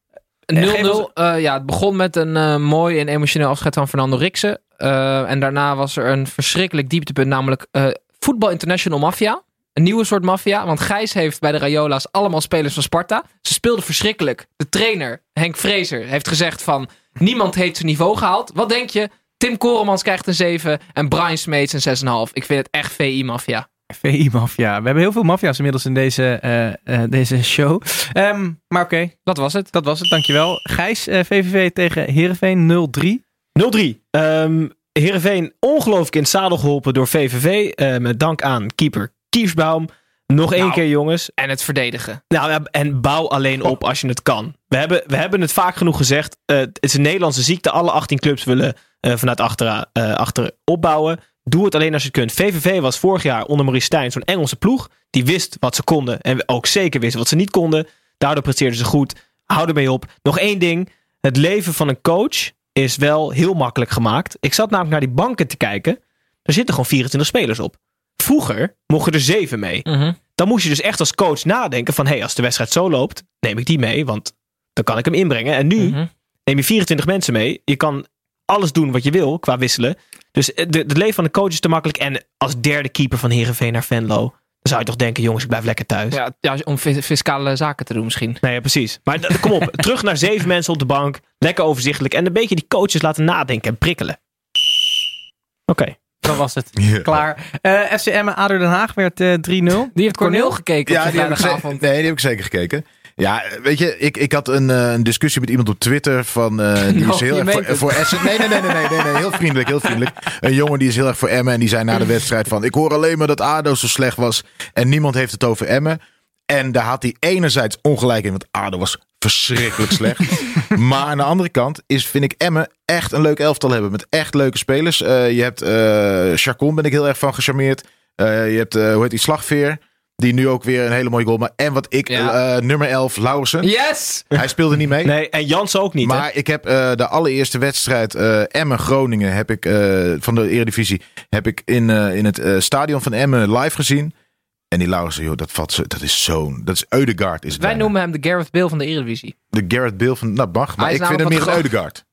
Eh, geef ons- eh, ja, het begon met een eh, mooi en emotioneel afscheid van Fernando Riksen. Eh, en daarna was er een verschrikkelijk dieptepunt, namelijk eh Voetbal International Mafia. Een nieuwe soort maffia. Want Gijs heeft bij de Rayola's allemaal spelers van Sparta. Ze speelden verschrikkelijk. De trainer, Henk Vrezer, heeft gezegd van... Niemand heeft zijn niveau gehaald. Wat denk je? Tim Koremans krijgt een 7 en Brian Smeets een 6,5. Ik vind het echt VI-maffia. VI-maffia. We hebben heel veel maffia's inmiddels in deze, eh, deze show. Ehm, maar oké, Dat was het. dat was het. Dankjewel. Gijs, VVV tegen Heerenveen 0-3. 0-3. Ehm Heerenveen ongelooflijk in het zadel geholpen door VVV. eh, met dank aan keeper Kiefsbaum. Nog één Nou. keer jongens. En het verdedigen. Nou, en bouw alleen op als je het kan. We hebben, we hebben het vaak genoeg gezegd. eh, het is een Nederlandse ziekte. Alle 18 clubs willen eh, vanuit achter, eh, achter opbouwen. Doe het alleen als je het kunt. VVV was vorig jaar onder Maurice Stijn zo'n Engelse ploeg. Die wist wat ze konden. En ook zeker wist wat ze niet konden. Daardoor presteerden ze goed. Hou ermee op. Nog één ding. Het leven van een coach is wel heel makkelijk gemaakt. Ik zat namelijk naar die banken te kijken. Er zitten gewoon 24 spelers op. Vroeger mochten er 7 mee Mhm. dan moest je dus echt als coach nadenken van... hé, hey, als de wedstrijd zo loopt, neem ik die mee, want dan kan ik hem inbrengen. En nu Mhm. neem je 24 mensen mee. Je kan alles doen wat je wil qua wisselen. Dus eh, de, het leven van de coach is te makkelijk. En als derde keeper van Heerenveen naar Venlo... dan zou je toch denken, jongens, ik blijf lekker thuis. Ja, ja, om fis- fiscale zaken te doen misschien. Nee, ja, precies. Maar kom op, terug naar zeven mensen op de bank. Lekker overzichtelijk. En een beetje die coaches laten nadenken en prikkelen. Oké. Dat was het. Ja. Klaar. Eh FCM ADO Den Haag werd eh 3-0. Die heeft Corneel gekeken Ja, op die heb, ik nee, die heb ik zeker gekeken. Ja, weet je, ik, ik had een, eh, een discussie met iemand op Twitter van eh, die Nou, is heel je erg voor, Essen. Nee, nee, nee, nee, nee, nee, nee, heel vriendelijk, heel vriendelijk. Een jongen die is heel erg voor Emmen en die zei na de wedstrijd van ik hoor alleen maar dat ADO zo slecht was en niemand heeft het over Emmen. En daar had hij enerzijds ongelijk in, want ADO was verschrikkelijk slecht. maar aan de andere kant is, vind ik Emmen echt een leuk elftal hebben met echt leuke spelers. Eh, je hebt Chacon, ben ik heel erg van gecharmeerd. Je hebt, hoe heet die, Slagveer. Die nu ook weer een hele mooie goal. Maar en wat ik, Ja. eh, nummer 11, Lauwersen. Yes! Hij speelde niet mee. Nee, en Jans ook niet, hè? Maar ik heb eh, de allereerste wedstrijd eh Emmen-Groningen heb ik, eh, van de Eredivisie heb ik in, eh, in het eh, stadion van Emmen live gezien. En die Lauwersen, joh, dat, valt, zo- dat is zo'n... Dat is Eudegaard. Is het Wij bijna. noemen hem de Gareth Bale van de Eredivisie. De Garrett Bale van... Nou, mag. Maar Hij is ik vind hem meer Eudegaard.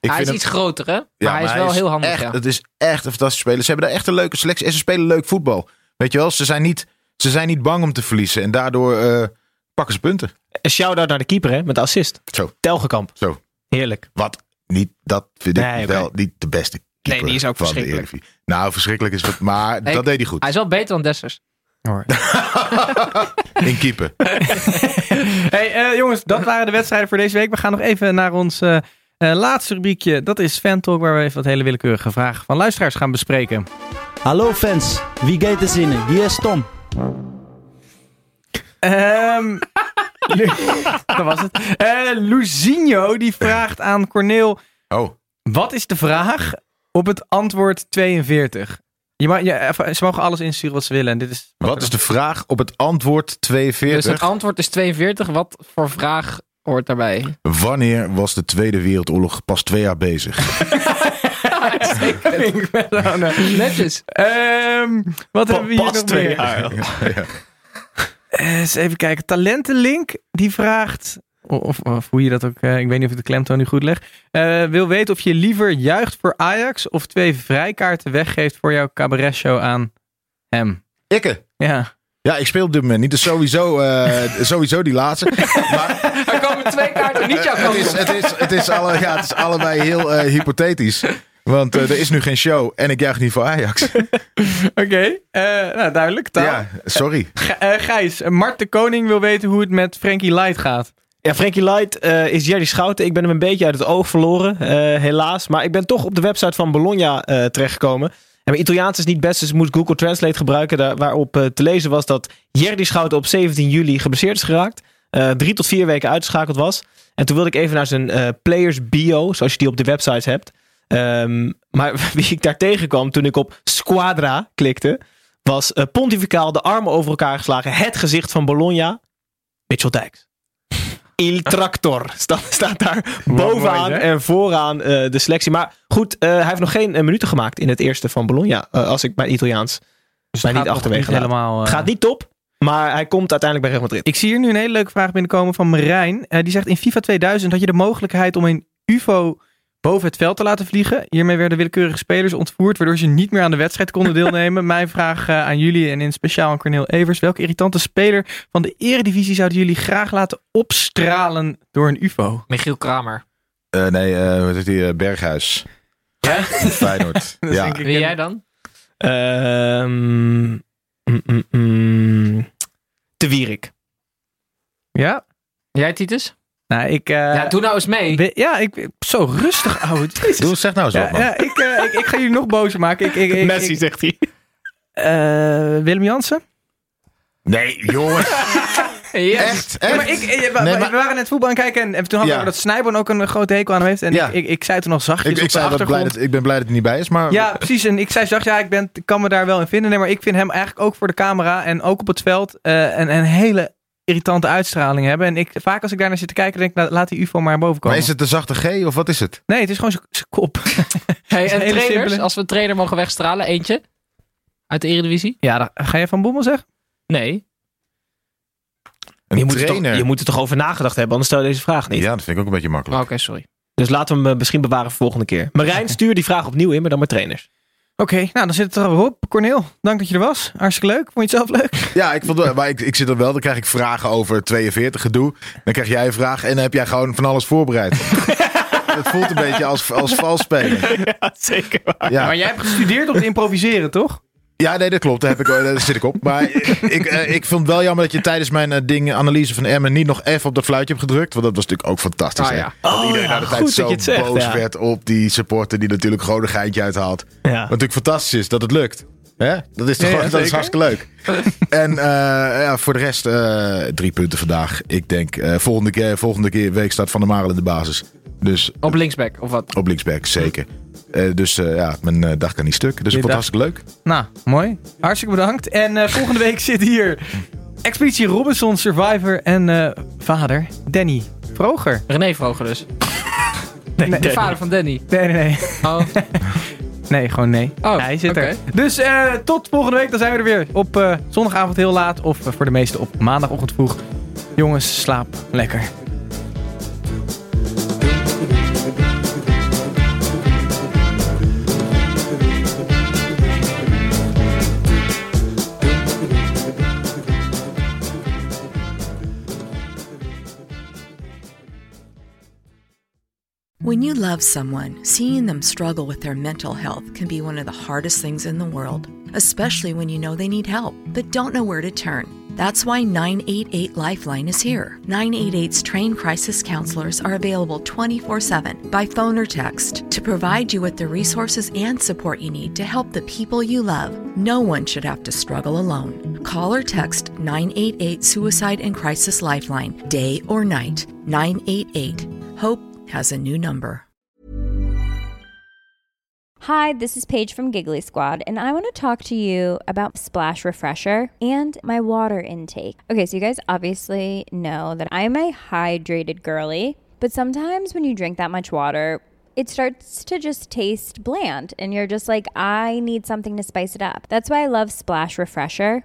Ik hij is hem- iets groter, hè? Maar Ja, hij is wel heel handig, Echt, ja. Het is echt een fantastische speler. Ze hebben daar echt een leuke selectie. En ze spelen leuk voetbal. Weet je wel, ze zijn niet, ze zijn niet bang om te verliezen. En daardoor eh, pakken ze punten. Een shout-out naar de keeper, hè? Met de assist. Zo, Telgekamp. zo. Heerlijk. Wat niet, dat vind ik Nee, wel niet de beste keeper die is ook van de verschrikkelijk. Eredivisie. Nou, verschrikkelijk is het, maar Hey, dat deed hij goed. Hij is wel beter dan Dessers. In keeper. Hey eh, jongens, dat waren de wedstrijden voor deze week. We gaan nog even naar ons eh, laatste rubriekje. Dat is Fan Talk, waar we even wat hele willekeurige vragen van luisteraars gaan bespreken. Hallo fans, wie gaat er zinnen? Hier is Tom. Ehm Lu- dat was het. Eh Luzinho die vraagt aan Corneel: Oh, wat is de vraag op het antwoord 42? Je mag, je, even- ze mogen alles insturen wat ze willen. En dit is, wat is de vraag op het antwoord 42? Dus het antwoord is 42. Wat voor vraag hoort daarbij? Wanneer was de Tweede Wereldoorlog pas twee jaar bezig? Ik ben zo, nou. Netjes. Ehm, wat hebben we hier Pas nog twee meer? jaar. Eh, eens even kijken. Talentenlink die vraagt. Of, of hoe je dat ook. eh, ik weet niet of ik de klemtoon nu goed leg. eh, wil weten of je liever juicht voor Ajax. of twee vrijkaarten weggeeft voor jouw cabaretshow aan hem. Ikke. Ja. Ja, ik speel op dit moment niet. Dus sowieso, eh, sowieso die laatste. Maar Er komen twee kaarten, niet jouw het, kant is, op. het, is, het, is alle, ja, het is allebei heel eh, hypothetisch. Want eh, er is nu geen show en ik juich niet voor Ajax. Oké. eh, nou, duidelijk. Taal. Ja, sorry. G- eh, Gijs, Mart de Koning wil weten hoe het met Frankie Light gaat. Ja, Frankie Light eh, is Jerry Schouten. Ik ben hem een beetje uit het oog verloren, eh, helaas. Maar ik ben toch op de website van Bologna eh, terechtgekomen. En mijn Italiaans is niet best, dus ik moest Google Translate gebruiken. Daar, waarop te lezen was dat Jerry Schouten op 17 juli geblesseerd is geraakt. eh, drie tot vier weken uitgeschakeld was. En toen wilde ik even naar zijn eh, players bio, zoals je die op de websites hebt. Ehm, maar wie ik daar tegenkwam toen ik op Squadra klikte, was eh, pontificaal de armen over elkaar geslagen. Het gezicht van Bologna, Mitchell Dijks. Il Tractor staat, staat daar bovenaan mooi, en vooraan eh, de selectie. Maar goed, eh, hij heeft nog geen minuten gemaakt in het eerste van Bologna. als ik mijn Italiaans Dus mij niet achterwege laat. helemaal. Gaat niet top, maar hij komt uiteindelijk bij Real Madrid. Ik zie hier nu een hele leuke vraag binnenkomen van Marijn. Die zegt in FIFA 2000 had je de mogelijkheid om een UFO boven het veld te laten vliegen. Hiermee werden willekeurige spelers ontvoerd, waardoor ze niet meer aan de wedstrijd konden deelnemen. Mijn vraag eh, aan jullie en in speciaal aan Cornel Evers. Welke irritante speler van de eredivisie zouden jullie graag laten opstralen door een ufo? Michiel Kramer. Eh, nee, eh wat is die? eh, Berghuis. Ja? Feyenoord. Ja. Wie jij dan? Ehm, mm, mm, mm, de Wierik. Ja? Jij, Titus? Nou, ik... eh, ja, doe nou eens mee. ja, ik... Zo rustig. Jezus. Doe, zeg nou eens wat, Ja, man. ja, ik, eh, ik, ik ga jullie nog bozer maken. Ik, ik, ik, Messi, ik- zegt hij. eh, Willem Jansen? Nee, jongen. Ja. Echt? Ja, maar ik, we, waren net voetbal aan het kijken en, en toen hadden Ja. we dat Snijboon ook een grote hekel aan hem heeft. En Ja. ik, ik, ik zei toen nog zachtjes Ik, op zei wat blij achtergrond. dat, ik ben blij dat hij niet bij is, maar... Ja, precies. En ik zei zacht, ja, ik, ben, ik kan me daar wel in vinden. Nee, maar ik vind hem eigenlijk ook voor de camera en ook op het veld eh, een, een hele irritante uitstraling hebben. En ik, vaak als ik daar naar zit te kijken, denk ik, nou, laat die UFO maar boven Maar komen. is het de zachte G of wat is het? Nee, het is gewoon zijn kop. Hey, en trainers, simpele- als we een trainer mogen wegstralen, eentje? Uit de Eredivisie? Ja, dan, ga je Van Bommel zeggen? Nee. Een Je moet, er toch, je moet er toch over nagedacht hebben, anders stel je deze vraag niet. Ja, dat vind ik ook een beetje makkelijk. Oh, Oké, sorry. Dus laten we hem eh, misschien bewaren voor volgende keer. Marijn, stuur die vraag opnieuw in, maar dan met trainers. Oké, nou dan zit het er alweer op. Corneel, dank dat je er was. Hartstikke leuk. Vond je het zelf leuk? Ja, ik, vond, wel- maar ik, ik zit er wel. Dan krijg ik vragen over 42 gedoe. Dan krijg jij een vraag en dan heb jij gewoon van alles voorbereid. Het voelt een beetje als, als vals spelen. Ja, zeker waar. Ja. Maar jij hebt gestudeerd om te improviseren, toch? Ja, nee, dat klopt. Daar, heb ik, daar zit ik op. Maar ik, eh, ik vond het wel jammer dat je tijdens mijn eh, ding, analyse van Emmen niet nog even op dat fluitje hebt gedrukt. Want dat was natuurlijk ook fantastisch. Ah, hè? ja. Dat Oh, iedereen ja, na de goed tijd dat zo je het zegt, boos ja. werd op die supporter die natuurlijk gewoon een geintje uithaalt. Wat Ja. natuurlijk fantastisch is dat het lukt. Hè? Dat is toch Ja, ja, gewoon- dat is zeker. hartstikke leuk. en eh, ja, voor de rest eh, drie punten vandaag. Ik denk eh, volgende, keer, volgende keer week staat Van der Marel in de basis. Dus Op linksback, of wat? op linksback, zeker. Eh, dus eh, ja, mijn eh, dag kan niet stuk. Dus Je ik vond het hartstikke leuk. Nou, mooi. Hartstikke bedankt. En eh, volgende week zit hier Expeditie Robinson, Survivor en eh, vader Danny Vroger. René Vroger dus. Nee, De nee, vader van Danny. nee, nee, nee. Oh, Nee, gewoon nee. Oh, Hij zit er. Dus eh, tot volgende week. Dan zijn we er weer. Op eh, zondagavond heel laat. Of voor de meesten op maandagochtend vroeg. Jongens, slaap lekker. When you love someone, seeing them struggle with their mental health can be one of the hardest things in the world, especially when you know they need help but don't know where to turn. That's why 988 Lifeline is here. 988's trained crisis counselors are available 24 7 by phone or text to provide you with the resources and support you need to help the people you love. No one should have to struggle alone. Call or text 988 Suicide and Crisis Lifeline, day or night. 988. Hope has a new number. Hi, this is Paige from Giggly Squad, and I want to talk to you about Splash Refresher and my water intake. Okay, so you guys obviously know that I'm a hydrated girly, but sometimes when you drink that much water, it starts to just taste bland, and you're just like, I need something to spice it up. That's why I love Splash Refresher.